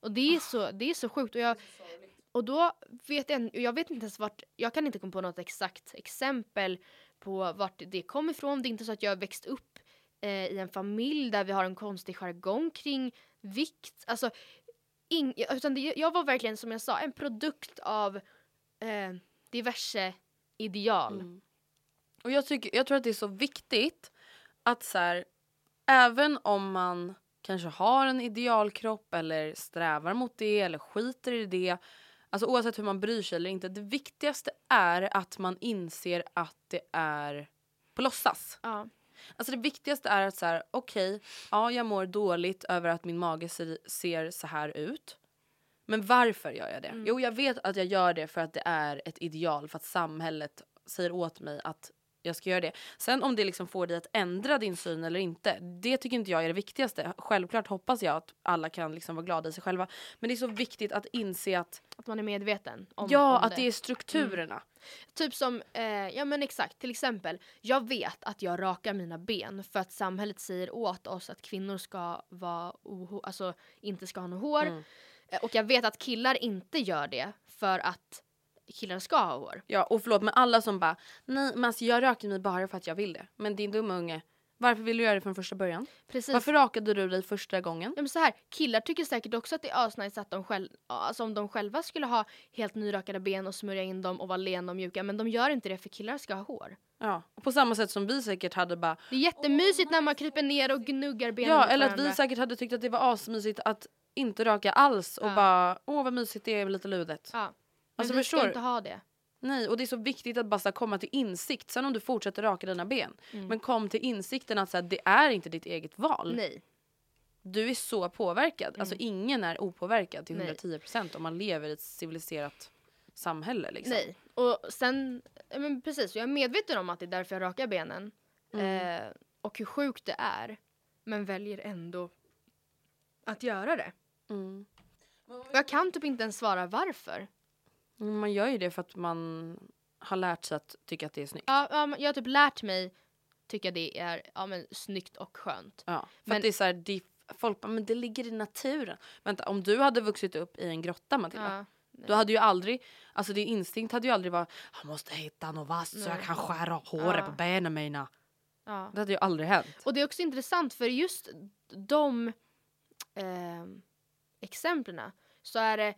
A: Och det är så, det är så sjukt. Och, jag, och då vet jag, jag vet inte ens vart, jag kan inte komma på något exakt exempel på vart det kom ifrån. Det är inte så att jag har växt upp eh, i en familj där vi har en konstig jargong kring vikt. Alltså, ing, utan det, jag var verkligen som jag sa en produkt av eh, diverse ideal.
B: Mm. Och jag, tycker, jag tror att det är så viktigt att så här, även om man kanske har en idealkropp eller strävar mot det eller skiter i det. Alltså oavsett hur man bryr sig eller inte. Det viktigaste är att man inser att det är på låtsas.
A: Ja.
B: Alltså det viktigaste är att så här, okej, ja jag mår dåligt över att min mage ser, ser så här ut. Men varför gör jag det?
A: Mm.
B: Jo, jag vet att jag gör det för att det är ett ideal, för att samhället säger åt mig att jag ska göra det. Sen om det liksom får dig att ändra din syn eller inte, det tycker inte jag är det viktigaste. Självklart hoppas jag att alla kan liksom vara glada i sig själva. Men det är så viktigt att inse att,
A: Att man är medveten om,
B: ja,
A: om
B: att det är strukturerna.
A: Typ som, eh, ja men exakt, till exempel. Jag vet att jag rakar mina ben för att samhället säger åt oss att kvinnor ska vara alltså inte ska ha något hår.
B: Mm.
A: Eh, Och jag vet att killar inte gör det för att killar ska ha hår.
B: Ja, och förlåt men alla som bara nej men alltså jag rakade mig bara för att jag vill det. Men din dumma unge, varför vill du göra det från första början?
A: Precis.
B: Varför rakade du dig första gången?
A: Ja, men så här, killar tycker säkert också att det är asnice att de, själv, alltså om de själva skulle ha helt nyrakade ben och smörja in dem och vara lena och mjuka. Men de gör inte det för killar ska ha hår.
B: Ja, och på samma sätt som vi säkert hade bara
A: Det är jättemysigt när man kryper ner och gnuggar benen
B: Ja, eller att vi säkert hade tyckt att det var asmysigt att inte raka alls och
A: Ja.
B: bara åh vad mysigt det är med lite ludet.
A: Ja.
B: Alltså,
A: vi
B: förstår
A: ska inte ha det.
B: Nej, och det är så viktigt att bara här komma till insikt. Sen om du fortsätter raka dina ben. Men kom till insikten att så här, det är inte ditt eget val.
A: Nej.
B: Du är så påverkad. Alltså ingen är opåverkad till
A: Nej.
B: 110% om man lever i ett civiliserat samhälle. Liksom.
A: Nej. Och sen, men precis, jag är medveten om att det är därför jag rakar benen.
B: Mm.
A: Eh, och hur sjukt det är. Men väljer ändå att göra det.
B: Mm.
A: Jag kan typ inte ens svara varför.
B: Man gör ju det för att man har lärt sig att tycka att det är snyggt.
A: Ja, ja, jag har typ lärt mig tycka det är ja, men, snyggt och skönt.
B: Ja, för
A: Men-
B: att det är så här, det, folk bara, men det ligger i naturen. Vänta, om du hade vuxit upp i en grotta Matilda.
A: Ja.
B: Du hade ju aldrig, alltså din instinkt hade ju aldrig varit jag måste hitta något vasst så jag kan skära håret
A: Ja.
B: på benen mina.
A: Ja.
B: Det hade ju aldrig hänt.
A: Och det är också intressant för just de eh, exemplen så är det,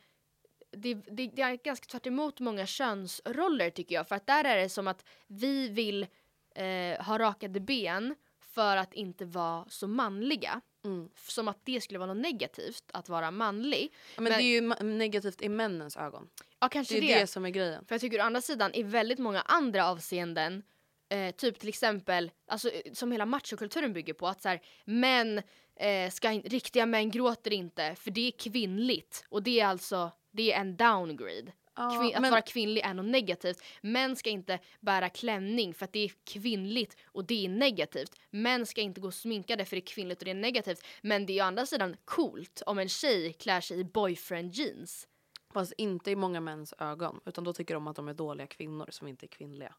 A: det, det, det är ganska tvärt emot många könsroller tycker jag. För att där är det som att vi vill eh, ha rakade ben för att inte vara så manliga.
B: Mm.
A: Som att det skulle vara något negativt att vara manlig.
B: Ja, men,
A: Men-
B: det är ju negativt i männens ögon.
A: Ja kanske
B: Det
A: det.
B: är det som är grejen.
A: För jag tycker å andra sidan i väldigt många andra avseenden eh, typ till exempel, alltså, som hela machokulturen bygger på att så här, män, eh, ska in, riktiga män gråter inte för det är kvinnligt och det är alltså det är en downgrade. Kvin- att
B: men-
A: vara kvinnlig är något negativt. Män ska inte bära klänning för att det är kvinnligt och det är negativt. Män ska inte gå sminkade för det är kvinnligt och det är negativt. Men det är å andra sidan coolt om en tjej klär sig i boyfriend jeans.
B: Fast inte i många mäns ögon. Utan då tycker de att de är dåliga kvinnor som inte är kvinnliga.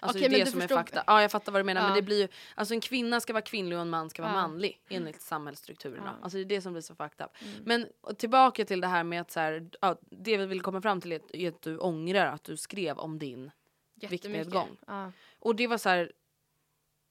B: Alltså
A: Okej,
B: det är det som
A: förstår-
B: är fakta. Ja jag fattar vad du menar
A: Ja.
B: men det blir ju, alltså en kvinna ska vara kvinnlig och en man ska vara
A: Ja.
B: manlig enligt samhällsstrukturerna.
A: Ja. Mm.
B: Alltså det är det som blir så fucked up. Men tillbaka till det här med att så här, ja, det vi vill komma fram till är att, är att du ångrar att du skrev om din viktnedgång.
A: Ja.
B: Och det var så här.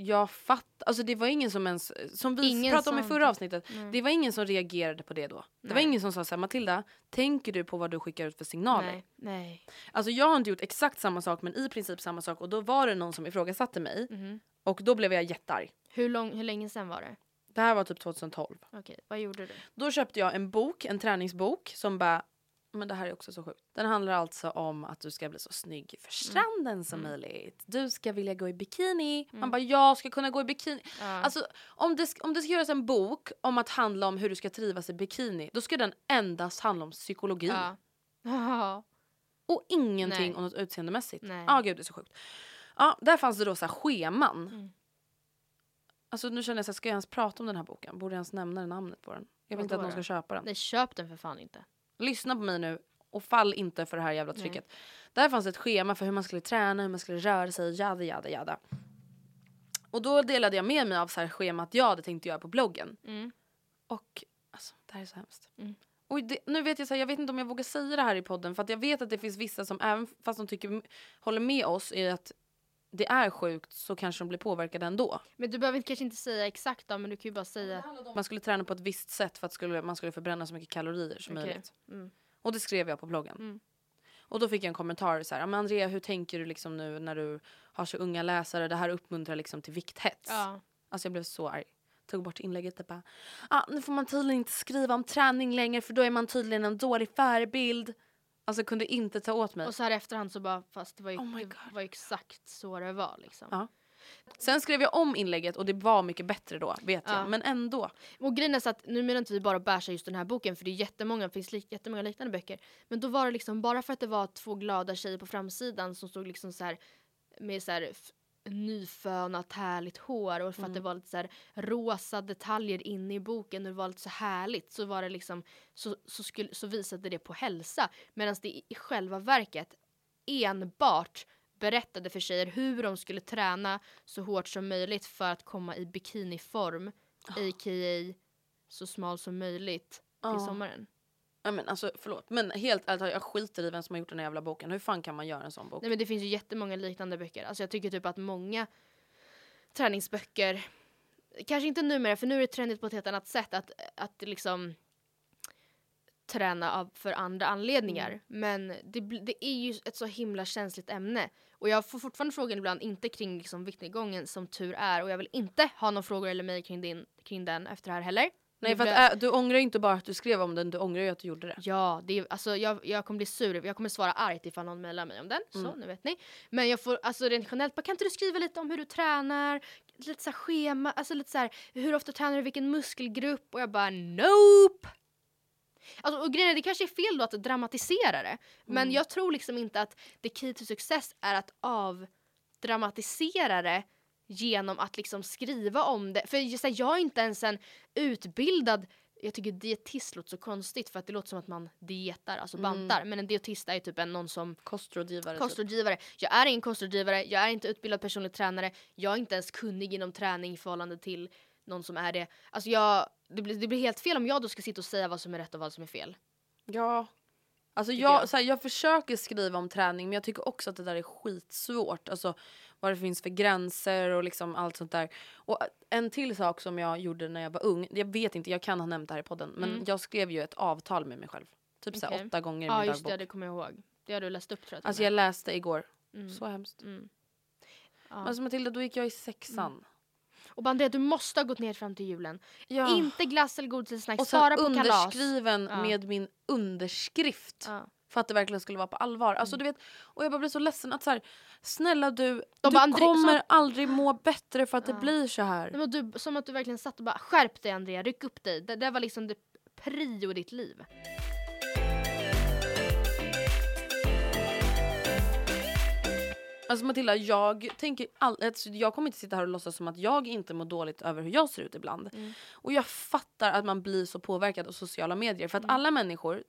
B: Jag fattar, alltså det var ingen som ens, som vi
A: Ingen
B: pratade om i förra avsnittet,
A: Nej.
B: det var ingen som reagerade på det då. Det var ingen som sa såhär Matilda, tänker du på vad du skickar ut för signaler?
A: Nej, nej.
B: Alltså jag har inte gjort exakt samma sak men i princip samma sak och då var det någon som ifrågasatte mig
A: Mhm.
B: och då blev jag jättearg.
A: Hur, lång, hur länge sedan var det?
B: Det här var typ 2012.
A: Okej, vad gjorde du?
B: Då köpte jag en bok, en träningsbok som bara men det här är också så sjukt. Den handlar alltså om att du ska bli så snygg för stranden som möjligt. Du ska vilja gå i bikini. Man bara jag ska kunna gå i bikini.
A: Ja.
B: Alltså om det, om det ska göras en bok om att handla om hur du ska trivas i bikini då ska den endast handla om psykologi.
A: Ja. Ja.
B: Och ingenting
A: Nej.
B: om något utseendemässigt. Ja ah, gud det är så sjukt. Ja, där fanns det då så scheman.
A: Mm.
B: Alltså nu känner jag så här, ska jag ens prata om den här boken? Borde jag ens nämna namnet på den? Jag vill inte att någon ska köpa den.
A: Nej, köp den för fan inte.
B: Lyssna på mig nu och fall inte för det här jävla trycket. Där fanns ett schema för hur man skulle träna, hur man skulle röra sig, jada jada jada. Och då delade jag med mig av så här schemat jag hade tänkt göra på bloggen.
A: Mm.
B: Och alltså, det här är så hemskt.
A: Mm.
B: Och det, nu vet jag så här, jag vet inte om jag vågar säga det här i podden för att jag vet att det finns vissa som även fast de tycker, håller med oss i att det är sjukt så kanske de blir påverkade ändå.
A: Men du behöver kanske inte säga exakt då, men du kan ju bara säga...
B: Man skulle träna på ett visst sätt för att skulle, man skulle förbränna så mycket kalorier som
A: Okej.
B: möjligt.
A: Mm.
B: Och det skrev jag på bloggen.
A: Mm.
B: Och då fick jag en kommentar så här, men Andrea hur tänker du liksom nu när du har så unga läsare? Det här uppmuntrar liksom till vikthets.
A: Ja.
B: Alltså jag blev så arg. Tog bort inlägget och bara, ah, nu får man tydligen inte skriva om träning längre för då är man tydligen en dålig förebild. Alltså kunde inte ta åt mig.
A: Och så här efterhand så bara, fast det var ju,
B: Oh
A: det var exakt så det var liksom.
B: Ja. Sen skrev jag om inlägget och det var mycket bättre då, vet
A: Ja.
B: jag. Men ändå.
A: Och grejen är så att nu menar inte vi bara bärsa just den här boken för det är jättemånga, det finns li- jättemånga liknande böcker. Men då var det liksom bara för att det var två glada tjejer på framsidan som stod liksom så här med så här nyfönat härligt hår och för att det var lite så här rosa detaljer inne i boken och det var lite så härligt så var det liksom så, så, skulle, så visade det på hälsa medan det i själva verket enbart berättade för tjejer hur de skulle träna så hårt som möjligt för att komma i bikiniform a.k.a. så smal som möjligt till sommaren.
B: Ja, men alltså förlåt. Men helt ärligt jag skiter i vem som har gjort den här jävla boken. Hur fan kan man göra en sån bok?
A: Nej men det finns ju jättemånga liknande böcker. Alltså jag tycker typ att många träningsböcker, kanske inte numera för nu är det trendigt på ett helt annat sätt att, att liksom träna av, för andra anledningar.
B: Mm.
A: Men det, det är ju ett så himla känsligt ämne. Och jag får fortfarande frågan ibland, inte kring liksom viktnedgången som tur är. Och jag vill inte ha några frågor eller mejl kring, din, kring den efter det här heller.
B: Nej för att, äh, du ångrar ju inte bara att du skrev om den, du ångrar ju att du gjorde det.
A: Ja, det är, alltså jag, jag kommer bli sur. Jag kommer svara argt ifall någon mejlar mig om den. Så,
B: Mm.
A: nu vet ni. Men jag får alltså rent generellt bara, kan inte du skriva lite om hur du tränar? Lite så schema, alltså lite så här, hur ofta tränar du, vilken muskelgrupp? Och jag bara nope! Alltså, och grejen är, det kanske är fel då att dramatisera det. Men
B: Mm.
A: jag tror liksom inte att the key to success är att avdramatisera det genom att liksom skriva om det. För just, här, jag är inte ens en utbildad jag tycker dietist låter så konstigt för att det låter som att man dietar, alltså
B: Mm.
A: bantar. Men en dietist är ju typ en, någon som
B: Kostrådgivare. typ.
A: kostrådgivare. Jag är ingen kostrådgivare, jag är inte utbildad personlig tränare, jag är inte ens kunnig inom träning i förhållande till någon som är det. Alltså jag, det, blir, det blir helt fel om jag då ska sitta och säga vad som är rätt och vad som är fel.
B: Ja. Alltså jag,
A: jag.
B: Så här, jag försöker skriva om träning men jag tycker också att det där är skitsvårt. Alltså vad det finns för gränser och liksom allt sånt där. Och en till sak som jag gjorde när jag var ung. Jag vet inte, jag kan ha nämnt det här i podden. Men
A: Mm.
B: jag skrev ju ett avtal med mig själv. Typ så här
A: Okej.
B: åtta gånger i
A: Ja
B: min
A: just
B: dagbok.
A: det, det kommer jag ihåg. Det har du läst upp tror jag.
B: Alltså jag läste igår.
A: Mm.
B: Så hemskt.
A: Mm.
B: Alltså Matilda, då gick jag i sexan.
A: Och bara Andrea du måste ha gått ner fram till julen.
B: Ja.
A: Inte glass eller godis eller snacks,
B: och sen
A: bara på kalas.
B: underskriven
A: Ja.
B: med min underskrift.
A: Ja.
B: För att det verkligen skulle vara på allvar. Alltså, du vet, och jag bara blir så ledsen att så här, snälla du, du
A: bara, André-
B: kommer
A: så-
B: aldrig må bättre för att
A: Ja.
B: det blir så här.
A: Men du, som att du verkligen satt och bara skärp dig Andrea, ryck upp dig. Det, det var liksom det prio i ditt liv.
B: Alltså Matilda, jag tänker all, alltså, jag kommer inte sitta här och låtsas som att jag inte mår dåligt över hur jag ser ut ibland.
A: Mm.
B: Och jag fattar att man blir så påverkad av sociala medier. För att
A: Mm.
B: alla människor,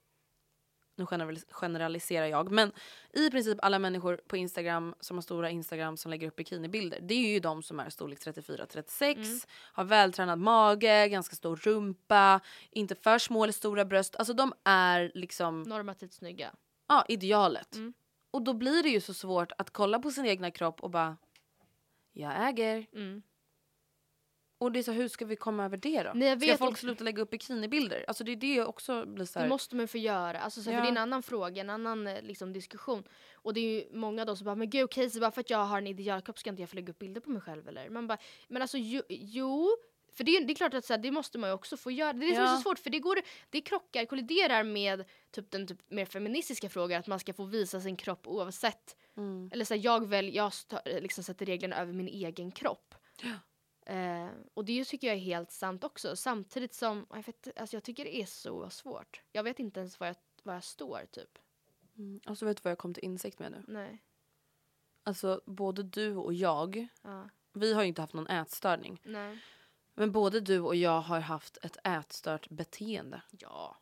B: nu generalis- generaliserar jag, men i princip alla människor på Instagram som har stora Instagram som lägger upp bikinibilder. Det är ju de som är storlek 34-36,
A: Mm.
B: har vältränad mage, ganska stor rumpa, inte för små eller stora bröst. Alltså de är liksom
A: Normativt snygga.
B: ja, idealet.
A: Mm.
B: Och då blir det ju så svårt att kolla på sin egna kropp och bara jag äger.
A: Mm.
B: Och det är så hur ska vi komma över det då?
A: Nej, jag
B: ska
A: vet
B: folk
A: inte.
B: sluta lägga upp bikinibilder? Alltså det är det jag också blir så här.
A: Det måste man få göra. Alltså, så här,
B: Ja.
A: För det är en annan fråga, en annan eh, liksom, diskussion. Och det är ju många då som bara, men gud okej, så bara för att jag har en idealkropp ska inte jag få lägga upp bilder på mig själv eller? Man bara, men alltså jo, jo för det är, det är klart att så här, det måste man ju också få göra. Det är det som är
B: Ja.
A: så svårt för det går, det krockar, kolliderar med typ den typ, mer feministiska frågan att man ska få visa sin kropp oavsett.
B: Mm.
A: Eller så här, jag väl, jag liksom sätter reglerna över min egen kropp. Eh, och det tycker jag är helt sant också. Samtidigt som, jag, vet, alltså jag tycker det är så svårt. Jag vet inte ens var jag, var jag står typ.
B: Mm. Alltså vet du vad jag kom till insikt med nu?
A: Nej.
B: Alltså både du och jag,
A: Ja.
B: vi har ju inte haft någon ätstörning.
A: Nej.
B: Men både du och jag har haft ett ätstört beteende.
A: Ja.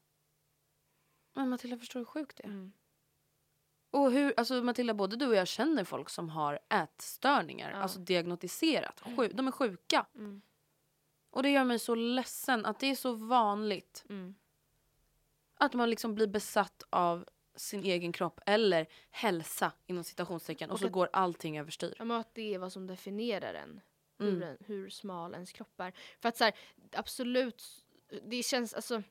B: Men Matilda förstår du hur sjukt det är?
A: Mm.
B: Och hur, alltså Matilda, både du och jag känner folk som har ätstörningar.
A: Ja.
B: Alltså diagnostiserat. Sju, de är sjuka.
A: Mm.
B: Och det gör mig så ledsen att det är så vanligt.
A: Mm.
B: Att man liksom blir besatt av sin egen kropp eller hälsa inom citationstecken och,
A: Och
B: så
A: att-
B: går allting överstyr.
A: Ja, men att det är vad som definierar en. Hur,
B: Mm.
A: en, hur smal ens kropp är. För att så här, absolut, det känns alltså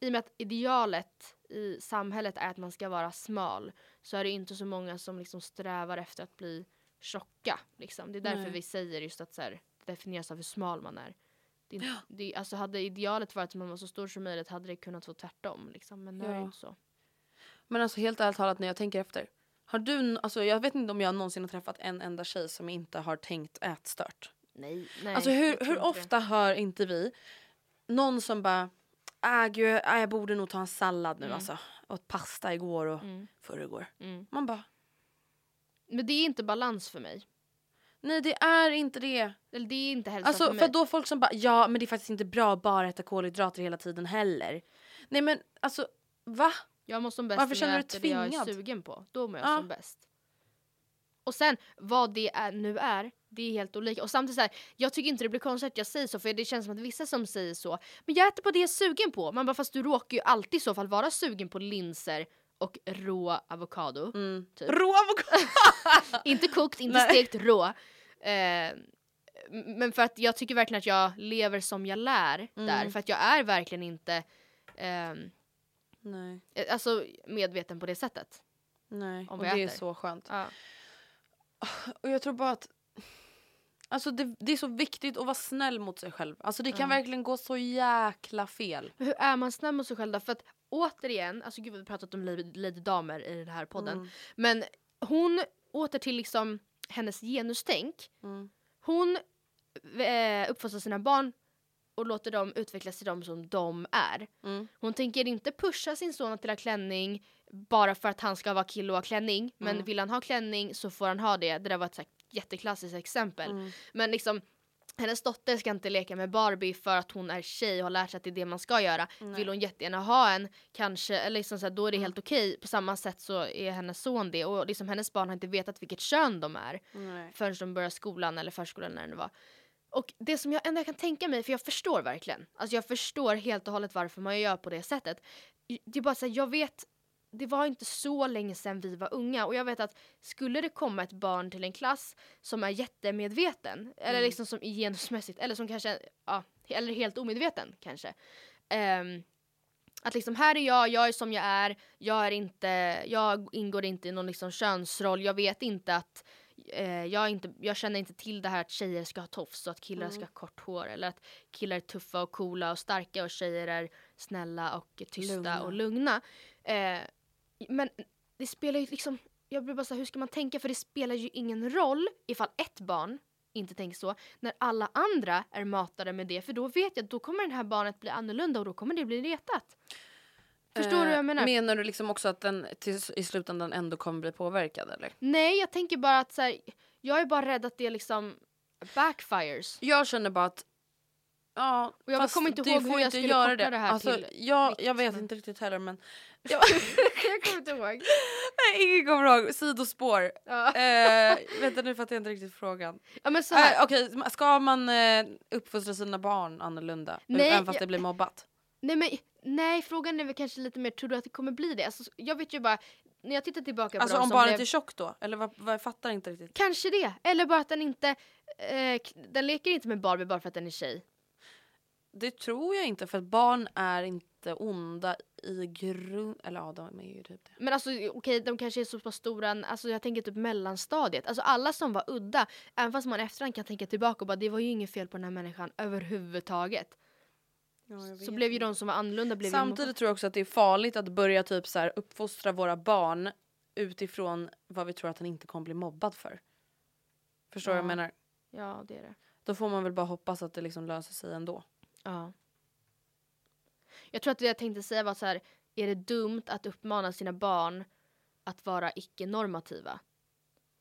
A: i och med att idealet i samhället är att man ska vara smal så är det inte så många som liksom strävar efter att bli tjocka. Liksom. Det är därför
B: Nej.
A: vi säger just att så här, det definieras av hur smal man är. Det, inte- det, alltså hade idealet varit att man var så stor som möjligt hade det kunnat vara tvärtom. Liksom. Men nu är det
B: Ja.
A: inte så.
B: Men alltså helt ärligt talat när jag tänker efter. Har du, alltså jag vet inte om jag någonsin har träffat en enda tjej som inte har tänkt ätstört.
A: Nej, nej.
B: Alltså hur, hur ofta hör inte vi någon som bara ah, gud, ah, jag borde nog ta en sallad nu
A: Mm.
B: alltså. Åt pasta igår och
A: Mm.
B: förrgår.
A: Mm.
B: Man bara
A: Men det är inte balans för mig.
B: nej det är inte det.
A: Eller det är inte hälsa
B: Alltså
A: för
B: för
A: mig.
B: då folk som bara ja men det är faktiskt inte bra att bara äta kolhydrater hela tiden heller. Nej men alltså va?
A: Jag mår som bäst
B: Varför känner du
A: äter det jag är
B: tvingad?
A: sugen på. Då mår jag
B: Ja.
A: som bäst. Och sen vad det är, nu är, det är helt olika. Och samtidigt så här, jag tycker inte det blir konstigt att jag säger så för det känns som att vissa som säger så, men jag äter på det jag är sugen på. Man bara fast du råkar ju alltid i så fall vara sugen på linser och rå avokado.
B: Mm.
A: Typ.
B: Rå avokado!
A: inte kokt, inte
B: Nej.
A: stekt rå. Eh, men för att jag tycker verkligen att jag lever som jag lär
B: Mm.
A: där. För att jag är verkligen inte ehm,
B: Nej,
A: eh, alltså medveten på det sättet.
B: nej. Och det är
A: äter.
B: så skönt.
A: Ja.
B: Och jag tror bara att Alltså det, det är så viktigt att vara snäll mot sig själv. Alltså det kan
A: Ja.
B: verkligen gå så jäkla fel.
A: Hur är man snäll mot sig själv då? För att återigen, alltså gud vi har pratat om Lady, Damer i den här podden.
B: Mm.
A: Men hon, åter till liksom hennes genustänk.
B: Mm.
A: Hon eh, uppfostrar sina barn och låter dem utvecklas till de som de är.
B: Mm.
A: Hon tänker inte pusha sin son att ha klänning bara för att han ska vara kille och ha klänning. Men
B: Mm.
A: vill han ha klänning så får han ha det. Det där var ett jätteklassiskt exempel.
B: Mm.
A: Men liksom hennes dotter ska inte leka med Barbie för att hon är tjej och har lärt sig att det är det man ska göra. Vill hon jättegärna ha en, kanske, eller liksom så här, då är det helt okej. På samma sätt så är hennes son det. Och liksom hennes barn har inte vetat vilket kön de är
B: Nej.
A: förrän de börjar skolan eller förskolan när det var. Och det som jag ändå kan tänka mig, för jag förstår verkligen. Alltså jag förstår helt och hållet varför man gör på det sättet. Det är bara så här, jag vet, det var inte så länge sedan vi var unga och jag vet att skulle det komma ett barn till en klass som är jättemedveten, eller liksom som genusmässigt, eller som kanske, ja, eller helt omedveten kanske. Ehm, att liksom här är jag, jag är som jag är, jag är inte, jag ingår inte i någon liksom könsroll, jag vet inte att eh, jag, inte, jag känner inte till det här att tjejer ska ha tofs och att killar
B: Mm.
A: ska ha kort hår. Eller att killar är tuffa och coola och starka och tjejer är snälla och tysta
B: Lugna.
A: och lugna. Eh, men det spelar ju liksom, jag blir bara så här, hur ska man tänka? För det spelar ju ingen roll ifall ett barn inte tänker så, när alla andra är matade med det. För då vet jag att då kommer det här barnet bli annorlunda och då kommer det bli retat. Förstår du vad jag menar?
B: Eh, Menar du liksom också att den till, i slutändan ändå kommer bli påverkad eller?
A: Nej, jag tänker bara att så här, jag är bara rädd att det liksom backfires.
B: Jag känner bara att Ja,
A: Och jag kommer inte ihåg hur jag skulle
B: göra
A: koppla det här
B: alltså,
A: till
B: jag, jag vet inte riktigt heller men
A: jag kommer inte ihåg.
B: Nej, ingen kommer ihåg. Sidospår.
A: Ja.
B: Eh, vänta nu fattar jag inte riktigt frågan.
A: ja men så här.
B: Eh, Okej, ska man eh, uppfostra sina barn annorlunda?
A: Nej,
B: även fast
A: jag-
B: det blir mobbat?
A: Nej, men, nej, frågan är väl kanske lite mer, tror du att det kommer bli det? Alltså, jag vet ju bara, när jag tittar tillbaka på
B: Alltså om barnet
A: blev,
B: är tjock då? Eller vad, vad jag fattar inte riktigt.
A: Kanske det, eller bara att den inte, eh, den leker inte med Barbie bara för att den är tjej.
B: Det tror jag inte för att barn är inte onda i grund... Eller ja, de är ju typ det.
A: Men alltså okej, de kanske är så pass stora, alltså jag tänker typ mellanstadiet. Alltså alla som var udda, även fast man efterhand kan tänka tillbaka och bara det var ju inget fel på den här människan överhuvudtaget. Så blev ju de som var annorlunda blev ju
B: Samtidigt tror jag också att det är farligt att börja typ så här uppfostra våra barn utifrån vad vi tror att han inte kommer bli mobbad för. Förstår du vad jag
A: Ja.
B: menar?
A: Ja, det är det.
B: Då får man väl bara hoppas att det liksom löser sig ändå.
A: Ja. Jag tror att det jag tänkte säga var så här, är det dumt att uppmana sina barn att vara icke-normativa?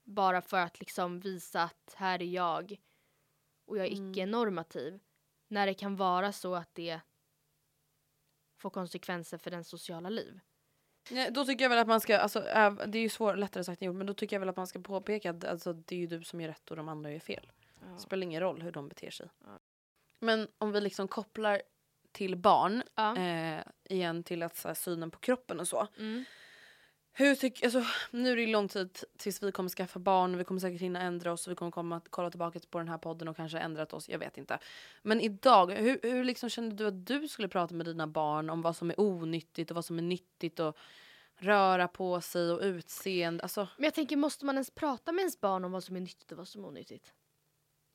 A: Bara för att liksom visa att här är jag och jag är
B: Mm.
A: icke-normativ. När det kan vara så att det får konsekvenser för den sociala liv.
B: Nej, då tycker jag väl att man ska, alltså, det är ju svår, lättare sagt än gjort, men då tycker jag väl att man ska påpeka att alltså, det är ju du som gör rätt och de andra gör fel. Det spelar ingen roll hur de beter sig. Men om vi liksom kopplar till barn,
A: Ja.
B: eh, igen till att, så här, synen på kroppen och så.
A: Mm.
B: Hur tycker, alltså, nu är det lång tid tills vi kommer skaffa barn och vi kommer säkert hinna ändra oss och vi kommer komma att kolla tillbaka på den här podden och kanske ändrat oss, jag vet inte. Men idag, hur, hur liksom kände du att du skulle prata med dina barn om vad som är onyttigt och vad som är nyttigt och röra på sig och utseende? Alltså,
A: Men jag tänker, måste man ens prata med ens barn om vad som är nyttigt och vad som är onyttigt?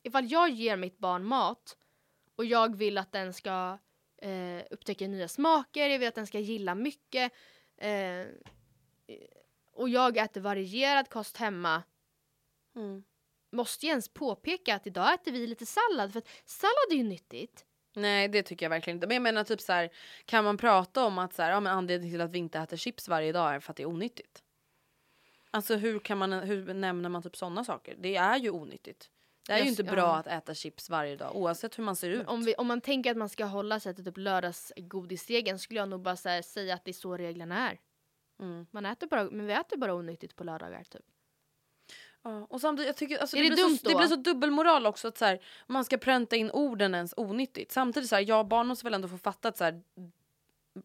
A: Ifall jag ger mitt barn mat och jag vill att den ska eh, upptäcka nya smaker, jag vill att den ska gilla mycket eh, och jag äter varierad kost hemma
B: mm.
A: måste jag ens påpeka att idag äter vi lite sallad för att sallad är ju nyttigt.
B: Nej det tycker jag verkligen inte. Men jag menar typ så här, kan man prata om att så här, ja, men anledningen till att vi inte äter chips varje dag är för att det är onyttigt? Alltså hur kan man, hur nämner man typ sådana saker? Det är ju onyttigt. Det är ju
A: Just-
B: inte bra
A: ja.
B: att äta chips varje dag oavsett hur man ser ut.
A: Om, vi, om man tänker att man ska hålla sig till typ lördagsgodisregeln skulle jag nog bara här, säga att det är så reglerna är.
B: Mm.
A: Man äter bara, men vi äter bara onyttigt på lördagar typ.
B: Ja, och samtidigt, jag tycker, alltså,
A: Är
B: det,
A: det
B: blir
A: dumt
B: så, det blir så dubbelmoral också att så här, man ska pränta in orden ens onyttigt. Samtidigt så här, ja barn måste väl ändå få fatta att så här,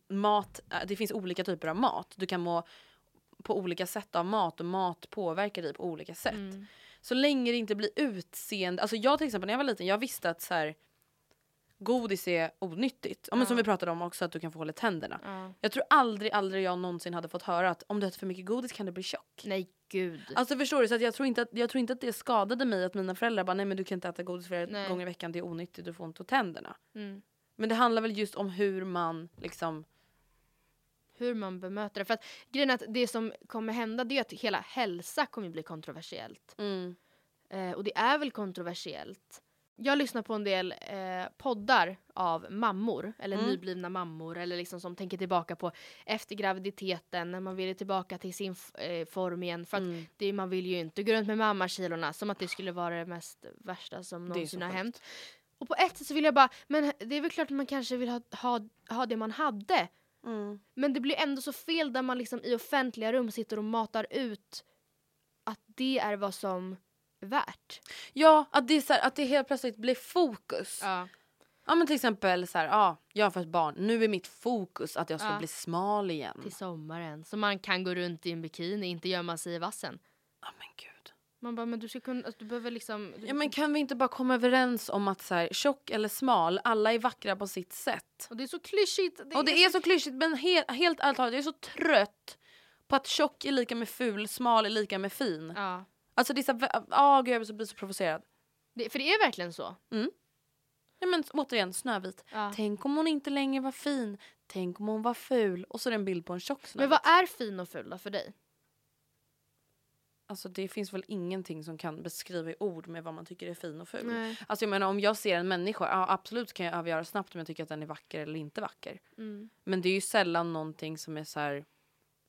B: mat, äh, det finns olika typer av mat. Du kan må på olika sätt av mat och mat påverkar dig på olika sätt.
A: Mm.
B: Så länge det inte blir utseende, alltså jag till exempel när jag var liten, jag visste att så här, godis är onyttigt. Ja. Men som vi pratade om också att du kan få hål i tänderna.
A: Ja.
B: Jag tror aldrig, aldrig jag någonsin hade fått höra att om du äter för mycket godis kan du bli tjock.
A: Nej gud.
B: Alltså förstår du? Så att jag, tror inte att, jag tror inte att det skadade mig att mina föräldrar bara nej men du kan inte äta godis flera
A: Nej.
B: gånger i veckan, det är onyttigt, du får ont på tänderna.
A: Mm.
B: Men det handlar väl just om hur man liksom...
A: Hur man bemöter det. För att grejen är att det som kommer hända det är att hela hälsa kommer bli kontroversiellt.
B: Mm.
A: Eh, och det är väl kontroversiellt. Jag lyssnar på en del eh, poddar av mammor, eller
B: Mm.
A: nyblivna mammor, eller liksom som tänker tillbaka på efter graviditeten, när man vill tillbaka till sin eh, form igen. För att
B: Mm.
A: det, man vill ju inte gå runt med mammakilorna som att det skulle vara det mest värsta som någonsin har hänt. Och på ett sätt så vill jag bara, men det är väl klart att man kanske vill ha, ha, ha det man hade.
B: Mm.
A: Men det blir ändå så fel där man liksom i offentliga rum sitter och matar ut att det är vad som är värt.
B: Ja, att det, är så här, att det helt plötsligt blir fokus. Ja,
A: Ja.
B: men till exempel så här, ja, jag har fått barn, nu är mitt fokus att jag ska
A: Ja.
B: bli smal igen.
A: Till sommaren. Så man kan gå runt i en bikini, inte gömma sig i vassen.
B: Ja men gud.
A: Man bara, men du ska kunna, alltså, du behöver liksom... Du,
B: Ja men kan vi inte bara komma överens om att så här, tjock eller smal, alla är vackra på sitt sätt.
A: Och det är så klyschigt.
B: och det är så klyschigt men helt, helt ärligt talat, jag är så trött på att tjock är lika med ful, smal är lika med fin.
A: Ja.
B: Alltså det är så gud, jag blir så provocerad.
A: Det, för det är verkligen så.
B: Ja, men återigen, Snövit.
A: Ja.
B: Tänk om hon inte längre var fin. Tänk om hon var ful. Och så är det en bild på en tjock Snövit.
A: Men vad är fin och ful då för dig?
B: Alltså det finns väl ingenting som kan beskriva i ord med vad man tycker är fin och ful.
A: Nej.
B: Alltså jag menar om jag ser en människa, ja absolut kan jag avgöra snabbt om jag tycker att den är vacker eller inte vacker.
A: Mm.
B: Men det är ju sällan någonting som är så här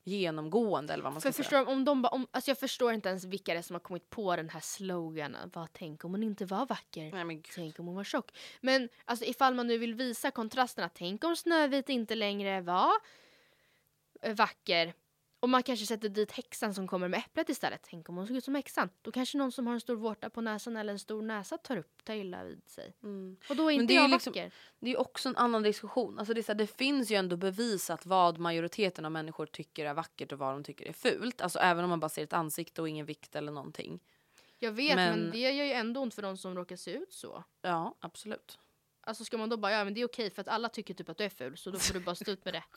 B: genomgående eller vad man
A: För
B: ska
A: förstår, om de ba, om, alltså jag förstår inte ens vilka det är som har kommit på den här sloganen. Vad tänk om hon inte var vacker?
B: säga. Nej men.
A: Tänk om hon var tjock. Men alltså ifall man nu vill visa kontrasterna. Tänk om Snövit inte längre var eh, vacker. Och man kanske sätter dit häxan som kommer med äpplet istället. Tänk om hon såg ut som häxan. Då kanske någon som har en stor vårta på näsan eller en stor näsa tar upp, tar illa vid sig.
B: Mm.
A: Och då är inte jag
B: liksom-
A: vacker.
B: Det är också en annan diskussion. Alltså det, är så här, det finns ju ändå bevisat vad majoriteten av människor tycker är vackert och vad de tycker är fult. Alltså även om man bara ser ett ansikte och ingen vikt eller någonting.
A: Jag vet men...
B: Men-
A: det gör ju ändå ont för de som råkar se ut så.
B: Ja, absolut.
A: Alltså ska man då bara, ja men det är okej för att alla tycker typ att du är ful så då får du bara stå ut med det.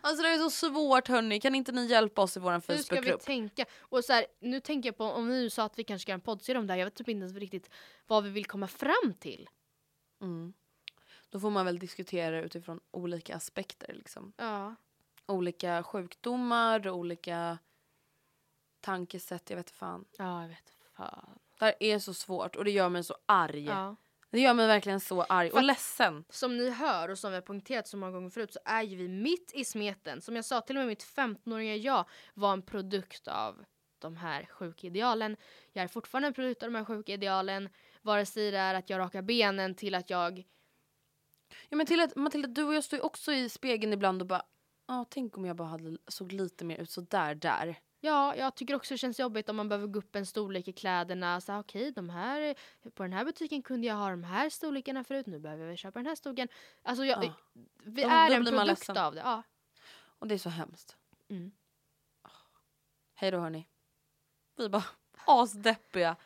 B: Alltså det är så svårt hörni. Kan inte ni hjälpa oss i vår
A: Hur ska vi
B: Facebookgrupp?
A: tänka? Och så här, nu tänker jag på om vi nu sa att vi kanske ska göra en poddserie om det här. Jag vet typ inte ens riktigt vad vi vill komma fram till.
B: Mm. Då får man väl diskutera utifrån olika aspekter. Liksom.
A: Ja.
B: Olika sjukdomar, olika tankesätt. Jag vet fan.
A: Ja, jag vet. Fan.
B: Det här är så svårt och det gör mig så arg.
A: Ja.
B: Det gör mig verkligen så arg
A: För
B: och ledsen.
A: Som ni hör och som vi har poängterat så många gånger förut så är ju vi mitt i smeten. Som jag sa, till och med mitt 15-åriga jag var en produkt av de här sjuka idealen. Jag är fortfarande en produkt av de här sjuka idealen. Vare sig det är att jag rakar benen till att jag
B: Ja, men till att, Matilda, du och jag står ju också i spegeln ibland och bara ah, tänk om jag bara hade, såg lite mer ut så där där.
A: Ja, jag tycker också det känns jobbigt om man behöver gå upp en storlek i kläderna. Så okej, de här, på den här butiken kunde jag ha de här storlekarna förut. Nu behöver jag köpa den här storleken. Alltså jag,
B: Ja.
A: vi
B: Då-
A: är
B: då
A: en produkt
B: ledsen.
A: av det. Ja.
B: Och det är så hemskt.
A: Mm.
B: Hej då hörni. Vi är bara asdeppiga.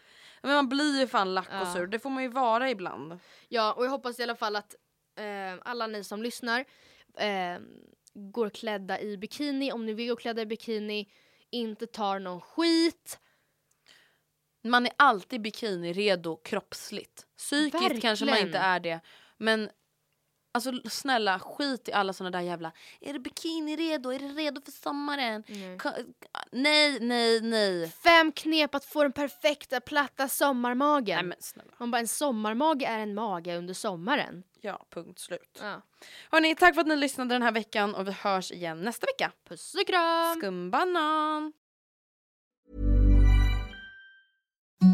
B: Men man blir ju fan lack och
A: Ja.
B: sur. Det får man ju vara ibland.
A: ja, och jag hoppas i alla fall att eh, alla ni som lyssnar eh, går klädda i bikini. Om ni vill gå klädda i bikini, inte tar någon skit.
B: Man är alltid bikini redo kroppsligt. Psykiskt kanske man
A: Verkligen.
B: inte är det. Men alltså snälla skit i alla såna där jävla Är du bikini redo? Är du redo för sommaren?
A: Nej.
B: Ka- Nej, nej, nej.
A: Fem knep att få den perfekta platta sommarmagen.
B: Nej men snälla.
A: Man bara, en sommarmage är en mage under sommaren.
B: Ja, punkt slut.
A: Ja.
B: Hörni, tack för att ni lyssnade den här veckan och vi hörs igen nästa vecka.
A: Puss och kram!
B: Skumbanan!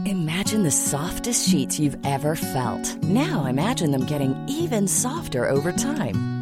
D: Imagine the softest sheets you've ever felt. Now imagine them getting even softer over time.